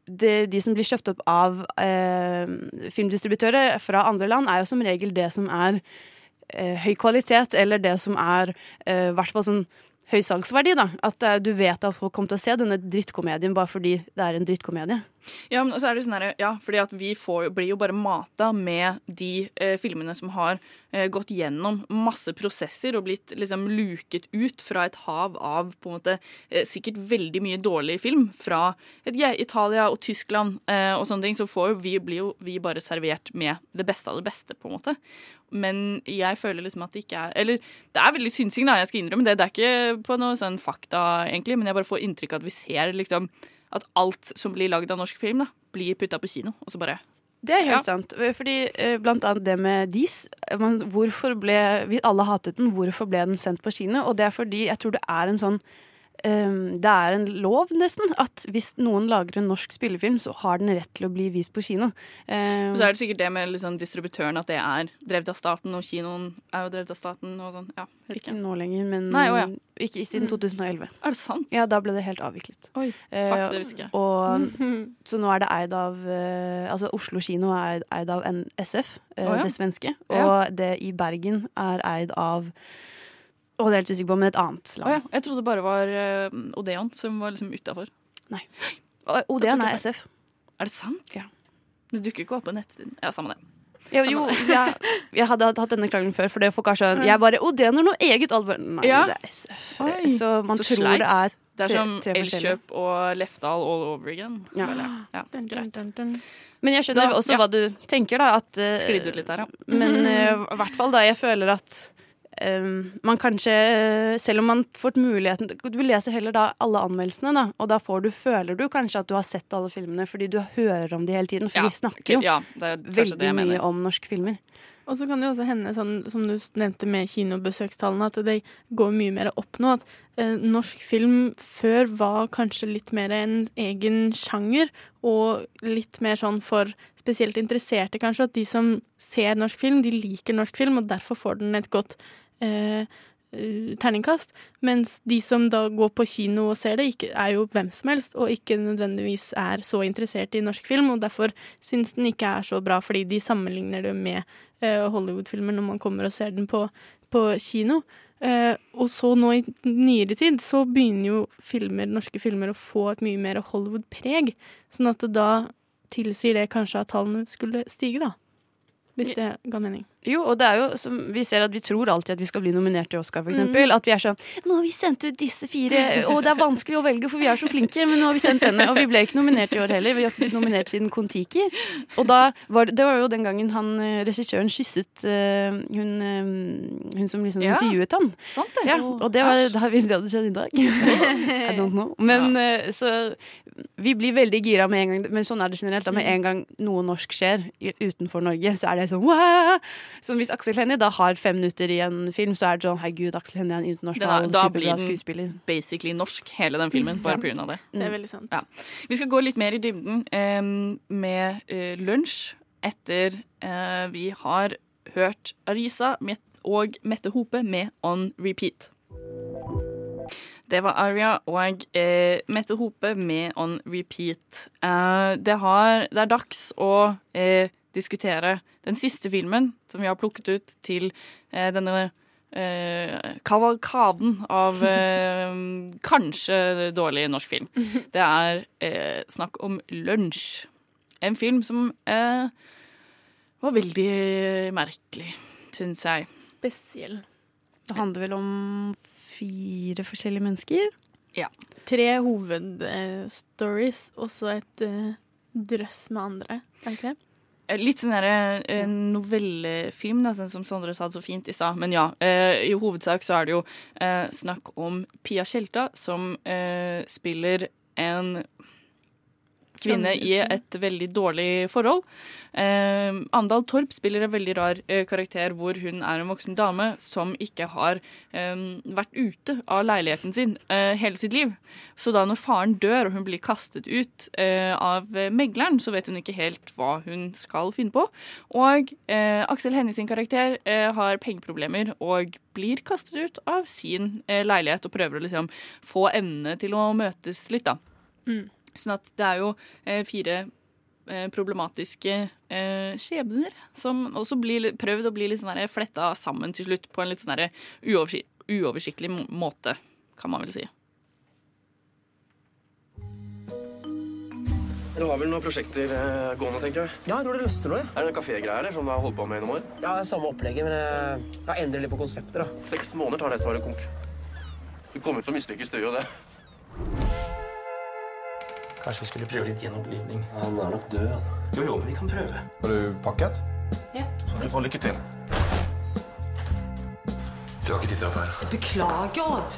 Det, de som blir kjøpt opp av eh, filmdistributører fra andre land, er jo som regel det som er eh, høy kvalitet, eller det som er eh, hvert fall sånn høy salgsverdi. da. At eh, du vet at folk kommer til å se denne drittkomedien bare fordi det er en drittkomedie. Ja, men så er det sånn her, ja, fordi at vi får, blir jo bare mata med de eh, filmene som har eh, gått gjennom masse prosesser og blitt liksom luket ut fra et hav av på en måte eh, sikkert veldig mye dårlig film fra et, ja, Italia og Tyskland eh, og sånne ting, så får vi, blir jo vi bare servert med det beste av det beste, på en måte. Men jeg føler liksom at det ikke er Eller det er veldig synsing, da, jeg skal innrømme det. Det er ikke på noe sånn fakta, egentlig, men jeg bare får inntrykk av at vi ser liksom at alt som blir lagd av norsk film, da, blir putta på kino. Og så bare Det er helt Ja. sant. Fordi eh, Blant annet det med Dis. Hvorfor ble, vi alle hatet den. Hvorfor ble den sendt på kino? Og det er fordi jeg tror det er en sånn Det er en lov, nesten, at hvis noen lager en norsk spillefilm, så har den rett til å bli vist på kino. Um, Og så er det sikkert det med liksom distributøren at det er drevet av staten, og kinoen er jo drevet av staten og sånn. Ja, ikke nå lenger, men Nei, å ja. ikke siden 2011. Er det sant? Ja, da ble det helt avviklet. Oi, Eh, fuck, det visste ikke jeg. Og, <laughs> så nå er det eid av eh, Altså Oslo kino er eid, av SF, eh, Å, ja. det svenske. Ja. Og det i Bergen er eid av Å, det er helt usikker på, men et annet land. land. ja, jeg trodde det bare var uh, Odeon som var liksom utafor. Nei. Odeon er SF. Er det sant? Ja. Det dukker ikke opp på nettsiden. Ja, samme det. Ja, jo, jeg, jeg hadde hatt denne krangelen før, for det folk har skjønt. Jeg bare Odeon er noe eget album. Nei, Ja. det er SF. Oi, så man så tror sleit. det er Det er som. Elkjøp og Lefdal all over again. Ja. føler Dun, dun, greit. Men jeg skjønner Da- også ja. hva du tenker, da. At, eh, Sklidd ut litt der, ja. Men i i hvert fall da, jeg føler at eh, man kanskje, selv om man får muligheten Du leser heller da alle anmeldelsene, da, og da får du, føler du kanskje at du har sett alle filmene fordi du hører om de hele tiden. For Ja, vi snakker jo ja, det er veldig det jeg mye om norske filmer. Og så kan det jo også hende, sånn, som du nevnte med kinobesøkstallene, at det går mye mer opp nå. At eh, norsk film før var kanskje litt mer en egen sjanger, og litt mer sånn for spesielt interesserte, kanskje. At de som ser norsk film, de liker norsk film, og derfor får den et godt eh, eh, terningkast. Mens de som da går på kino og ser det, ikke, er jo hvem som helst, og ikke nødvendigvis er så interessert i norsk film, og derfor syns den ikke er så bra, fordi de sammenligner det med eh, Hollywood-filmer når man kommer og ser den på, på kino. Uh, og så nå i nyere tid så begynner jo filmer, norske filmer å få et mye mer Hollywood-preg, sånn at det da tilsier det kanskje at tallene skulle stige, da. Hvis det ga mening. Jo, og det er jo som vi ser at vi tror alltid at vi skal bli nominert til Oscar, eksempel. Mm. At vi er sånn Nå har vi sendt ut disse fire, og det er vanskelig å velge, for vi er så flinke, men nå har vi sendt denne. Og vi ble ikke nominert i år heller. Vi har ikke blitt nominert siden Kon-Tiki. Og da var det, det var jo den gangen han eh, regissøren kysset uh, hun, uh, hun som liksom Ja. intervjuet han. Sant det. Ja, og det var da hvis det hadde skjedd i dag. <laughs> I don't know. Men uh, så vi blir veldig gira med en gang, men sånn er det generelt. Da, med en gang noe norsk skjer utenfor Norge, så er det sånn Wah! Som hvis Aksel Hennie da har fem minutter i en film, så er det sånn Herregud, Aksel Hennie er en internasjonal er, da blir den skuespiller. basically norsk, hele den filmen, bare Ja. av det. Det er veldig sant. Ja. Vi skal gå litt mer i dybden um, med uh, lunsj etter uh, vi har hørt Arisa og Mette Hope med On Repeat. Det var Aria og eh, Mette Hope med On Repeat. Eh, det, har, det er dags å eh, diskutere den siste filmen som vi har plukket ut til eh, denne eh, kavalkaden av eh, <laughs> kanskje dårlig norsk film. Det er eh, snakk om Lunsj. En film som eh, var veldig merkelig, syns jeg. Spesiell. Det handler vel om fire forskjellige mennesker. Ja. Tre hovedstories, og så et eh, drøss med andre. Er det ikke det? Eh, Litt sånn her, eh, novellefilm, da, sånn som Sondre sa det så fint i stad. Men ja, eh, i hovedsak så er det jo eh, snakk om Pia Tjelta, som eh, spiller en kvinne i et veldig dårlig forhold. Eh, Andal Torp spiller en veldig rar eh, karakter hvor hun er en voksen dame som ikke har eh, vært ute av leiligheten sin eh, hele sitt liv. Så da når faren dør og hun blir kastet ut eh, av eh, megleren, så vet hun ikke helt hva hun skal finne på. Og Aksel Hennie sin karakter har pengeproblemer og blir kastet ut av sin leilighet og prøver å liksom få endene til å møtes litt, da. Mm. Sånn at det er jo eh, fire eh, problematiske eh, skjebner som også blir prøvd å bli litt sånn fletta sammen til slutt på en litt sånn uoversiktlig måte, kan man vel si. Dere har vel noen prosjekter eh, gående, tenker jeg? Ja, jeg tror det løsner noe. Er det kafégreier som du har holdt på med i noen år? Ja, det er samme opplegget, men jeg, jeg endrer litt på konseptet. da. Seks måneder tar det til å være konk. Du kommer til å mislykkes, det gjør jo det. Kanskje vi skulle prøve litt gjenopplivning. Han er nok død. Jo, jo, men vi kan prøve. Har du pakket? Ja. Så du får lykke til. Du har ikke tid til å feire. Beklager, Odd.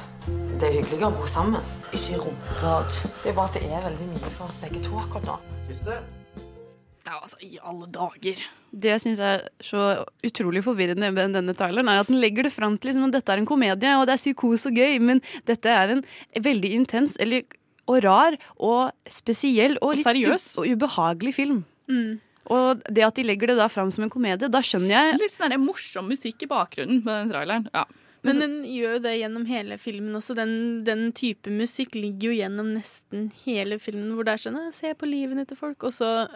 Det er hyggelig å bo sammen. Ikke rumpe, Odd. Det er bare at det er veldig mye for oss begge to akkurat nå. Ja, altså, i alle dager. Det jeg syns er så utrolig forvirrende med denne traileren, er at den legger det fram til liksom, at dette er en komedie, og det er psykose og gøy, men dette er en veldig intens eller, og rar og spesiell og, Og litt og ubehagelig film. Mm. Og det at de legger det da fram som en komedie, da skjønner jeg Litt sånn morsom musikk i bakgrunnen på den traileren. Ja. Men den gjør jo det gjennom hele filmen også. Den, den type musikk ligger jo gjennom nesten hele filmen, hvor det er sånn «Å, Se på livene til folk, og så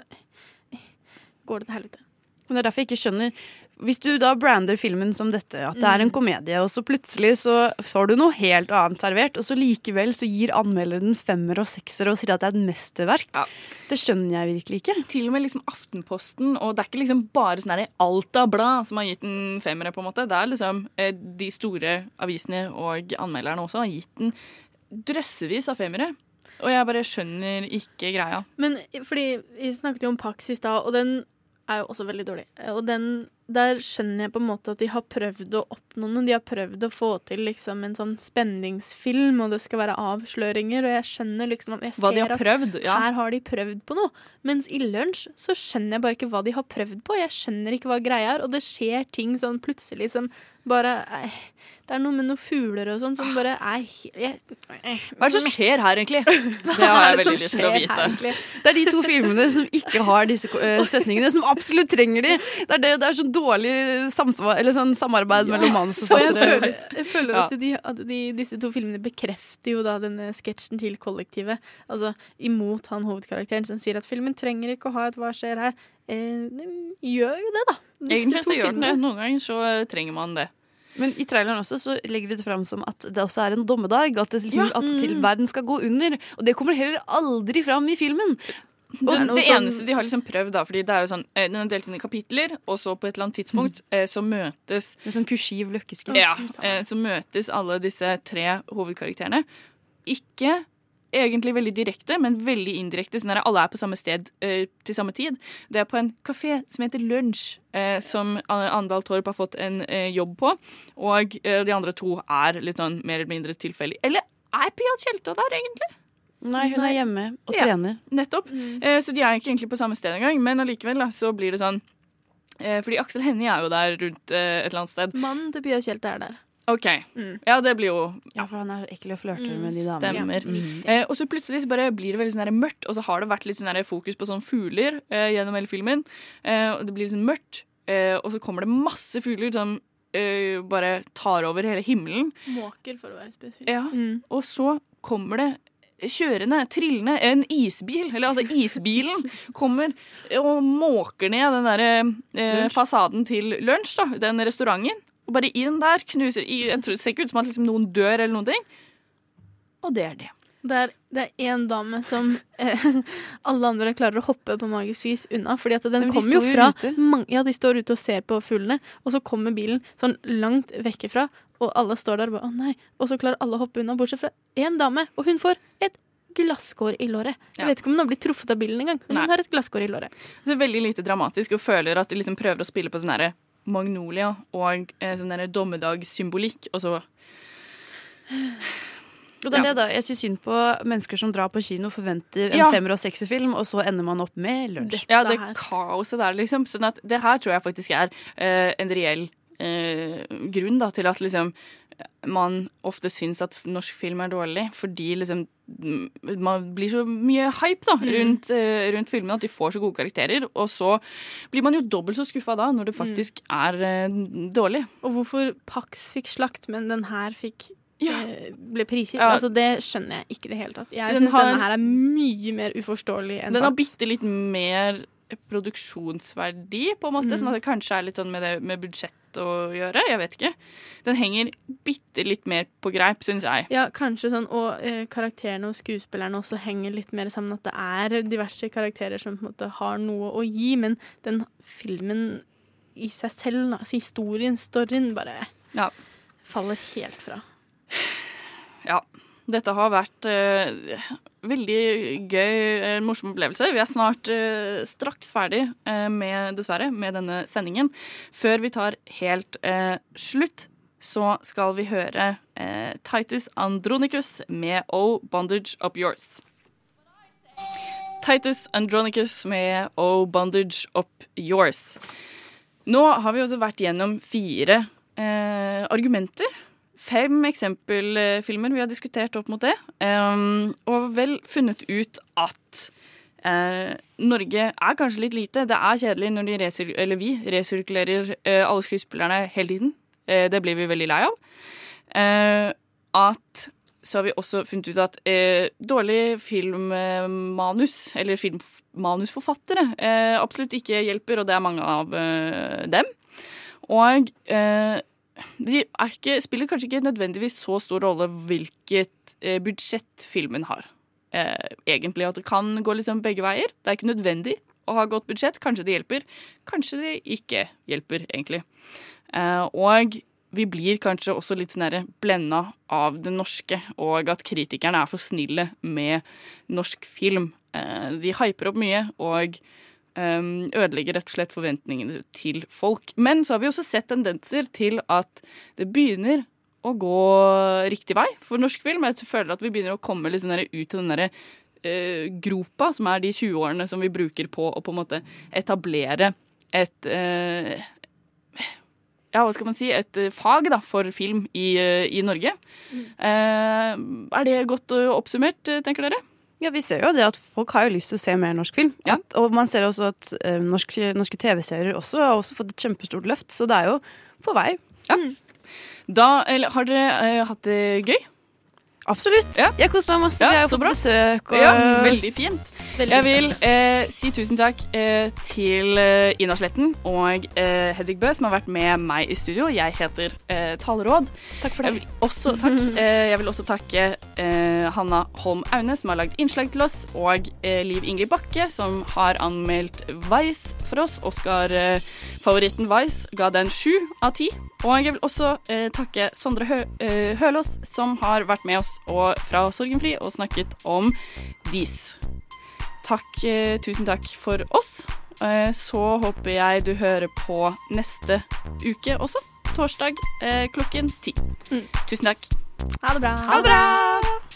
går det til helvete. Men det er derfor jeg ikke skjønner hvis du da brander filmen som dette, at det er en Mm. komedie, og så plutselig så får du noe helt annet servert, og så likevel så gir anmelderen femmer og sekser og sier at det er et mesterverk, det skjønner jeg virkelig ikke. Til og med liksom Aftenposten, og det er ikke liksom bare sånn Alta Blad som har gitt den femmere, på en måte. Det er liksom eh, de store avisene og anmelderne også har gitt den drøssevis av femmere. Og jeg bare skjønner ikke greia. Men fordi vi snakket jo om Pax i stad, og den er jo også veldig dårlig. Og den, der skjønner jeg på en måte at de har prøvd å oppnå noe. De har prøvd å få til liksom en sånn spenningsfilm, og det skal være avsløringer, og jeg skjønner liksom jeg Hva de har prøvd, ja. her har de prøvd på noe. Mens i lunsj så skjønner jeg bare ikke hva de har prøvd på. Jeg skjønner ikke hva greia er, og det skjer ting sånn plutselig som bare eh, Det er noe med noen fugler og sånn som bare er Hva er det som skjer her, egentlig? <laughs> Det har jeg veldig lyst til å vite. Det er de to filmene som ikke har disse eh, setningene, som absolutt trenger de. Det er, det, det er så dårlig samsvar, eller sånn samarbeid mellom Og jeg føler, jeg føler Ja. at, de, at de, disse to filmene bekrefter jo da denne sketsjen til kollektivet. Altså imot han hovedkarakteren som sier at filmen trenger ikke å ha et 'hva skjer her'. Eh, den gjør jo det, da. Disse Egentlig så gjør den det. Noen ganger så eh, trenger man det. Men i traileren også så legger de det fram som at det også er en dommedag. At, det liksom, Ja. at til verden skal gå under. Og det kommer heller aldri fram i filmen. Og det, det sånn- eneste de har liksom prøvd, da, fordi det er jo sånn, eh, den er delt inn i kapitler, og så på et eller annet tidspunkt eh, så møtes Med sånn kursiv løkkeskrift. Ja, eh, så møtes alle disse tre hovedkarakterene. Ikke egentlig veldig direkte, men veldig indirekte. Sånn at alle er på samme sted eh, til samme tid. Det er på en kafé som heter Lunsj, eh, som Andal Torp har fått en eh, jobb på. Og eh, de andre to er litt sånn mer eller mindre tilfeldig. Eller er Pia Tjelta der, egentlig? Nei, hun er hjemme og Ja, trener. Nettopp. Eh, så de er ikke egentlig på samme sted engang, men allikevel da, så blir det sånn eh, Fordi Aksel Hennie er jo der rundt et eller annet sted. Mannen til Pia Tjelta er der. OK. Ja, det blir jo Ja, for han er ekkel og flørter Mm, med de damene. Stemmer. Mm. Eh, og så plutselig så bare blir det veldig sånn mørkt, og så har det vært litt sånn fokus på sånn fugler eh, gjennom hele filmen. Eh, og det blir litt sånn mørkt, eh, og så kommer det masse fugler som eh, bare tar over hele himmelen. Måker, for å være spesifikk. Ja. Og så kommer det kjørende, trillende, en isbil. Eller altså, isbilen <laughs> kommer og måker ned den derre eh, fasaden til lunsj, da. Den restauranten. Og bare inn der knuser i, Jeg tror det ser ikke ut som at liksom noen dør eller noen ting. Og det er det. Det er, det er en dame som eh, <laughs> alle andre klarer å hoppe på magisk vis unna. Fordi at den kommer jo fra mange, Ja, de står ute og ser på fuglene, og så kommer bilen sånn langt vekk ifra, og alle står der og bare å nei. Og så klarer alle å hoppe unna, bortsett fra én dame, og hun får et glasskår i låret. Jeg Ja. vet ikke om hun har blitt truffet av bilen engang, men Nei. hun har et glasskår i låret. Det er veldig lite dramatisk og føler at de liksom prøver å spille på sånn herre Magnolia og eh, sånn derre dommedagssymbolikk, og så Og det er Ja. det da, Jeg syns synd på mennesker som drar på kino, forventer en Ja. femmer- og sekserfilm, og så ender man opp med lunsj. Ja, det kaoset der, liksom. Sånn at det her tror jeg faktisk er eh, en reell eh, grunn da, til at liksom man ofte syns at norsk film er dårlig, fordi liksom mm, man blir så mye hype da, Mm. rundt, eh, rundt filmene at de får så gode karakterer, og så blir man jo dobbelt så skuffa da, når det faktisk er uh, dårlig. Og hvorfor Pax fikk slakt, men den her fikk ja. ble prisgitt. Ja. Altså, det skjønner jeg ikke i det hele tatt. Jeg Den syns denne her er mye mer uforståelig enn Den har Pax. bitte litt mer produksjonsverdi, på en måte. Mm. Sånn at det kanskje er litt sånn med det med budsjett å gjøre. Jeg vet ikke. Den henger bitte litt mer på greip, syns jeg. Ja, kanskje sånn, og eh, karakterene og skuespillerne også henger litt mer sammen. At det er diverse karakterer som på en måte har noe å gi, men den filmen i seg selv, da, altså historien, storyen, bare Ja. faller helt fra. Ja. Dette har vært eh, veldig gøy, eh, morsom opplevelse. Vi er snart eh, straks ferdig eh, med, dessverre, med denne sendingen. Før vi tar helt eh, slutt, så skal vi høre eh, Titus Andronicus med Oh Bondage Up Yours. Titus Andronicus med Oh Bondage Up Yours. Nå har vi også vært gjennom fire eh, argumenter. Fem eksempelfilmer vi har diskutert opp mot det. Um, og vel funnet ut at eh, Norge er kanskje litt lite. Det er kjedelig når resir vi resirkulerer eh, alle skuespillerne hele tiden. Eh, det blir vi veldig lei av. At så har vi også funnet ut at dårlig filmmanus, eller filmmanusforfattere, absolutt ikke hjelper, og det er mange av dem. Og de ikke, spiller kanskje ikke nødvendigvis så stor rolle hvilket eh, budsjett filmen har. Eh, egentlig at det kan gå liksom begge veier. Det er ikke nødvendig å ha godt budsjett. Kanskje det hjelper, kanskje det ikke hjelper, egentlig. Eh, og vi blir kanskje også litt sånn blenda av det norske, og at kritikerne er for snille med norsk film. Eh, de hyper opp mye og eh, ødelegger rett og slett forventningene til folk. Men så har vi også sett tendenser til at det begynner å gå riktig vei for norsk film. Jeg føler at vi begynner å komme litt sånn ut til den derre uh, gropa, som er de 20 årene som vi bruker på å på en måte etablere et uh, ja, hva skal man si, et eh, fag da, for film i, i Norge. Eh, er det godt oppsummert, tenker dere? Ja, vi ser jo det at folk har jo lyst til å se mer norsk film. At, og man ser også at eh, norske, norske TV-serier også har også fått et kjempestort løft, så det er jo på vei. Ja. Da, eller, har dere eh, hatt det gøy? Absolutt. Jeg koser meg masse. Ja, vi jo på bra. besøk. Og... Ja, veldig fint. Veldig jeg vil eh, si tusen takk eh, til eh, Ina Sletten og eh, Hedvig Bø, som har vært med meg i studio. Jeg heter eh, Taleråd. Takk for det. Jeg vil også, takk, <laughs> eh, jeg vil også takke eh, Hanna Holm Aune, som har lagd innslag til oss, og Liv Ingrid Bakke, som har anmeldt Vice for oss. Oscar-favoritten Vice ga den sju av ti. Og jeg vil også eh, takke Sondre Hø eh, Hølås, som har vært med oss og, fra Sorgenfri og snakket om Dis. Takk, eh, tusen takk for oss. Eh, så håper jeg du hører på neste uke også. Torsdag eh, klokken ti. Tusen takk. Ha det bra. Ha det bra.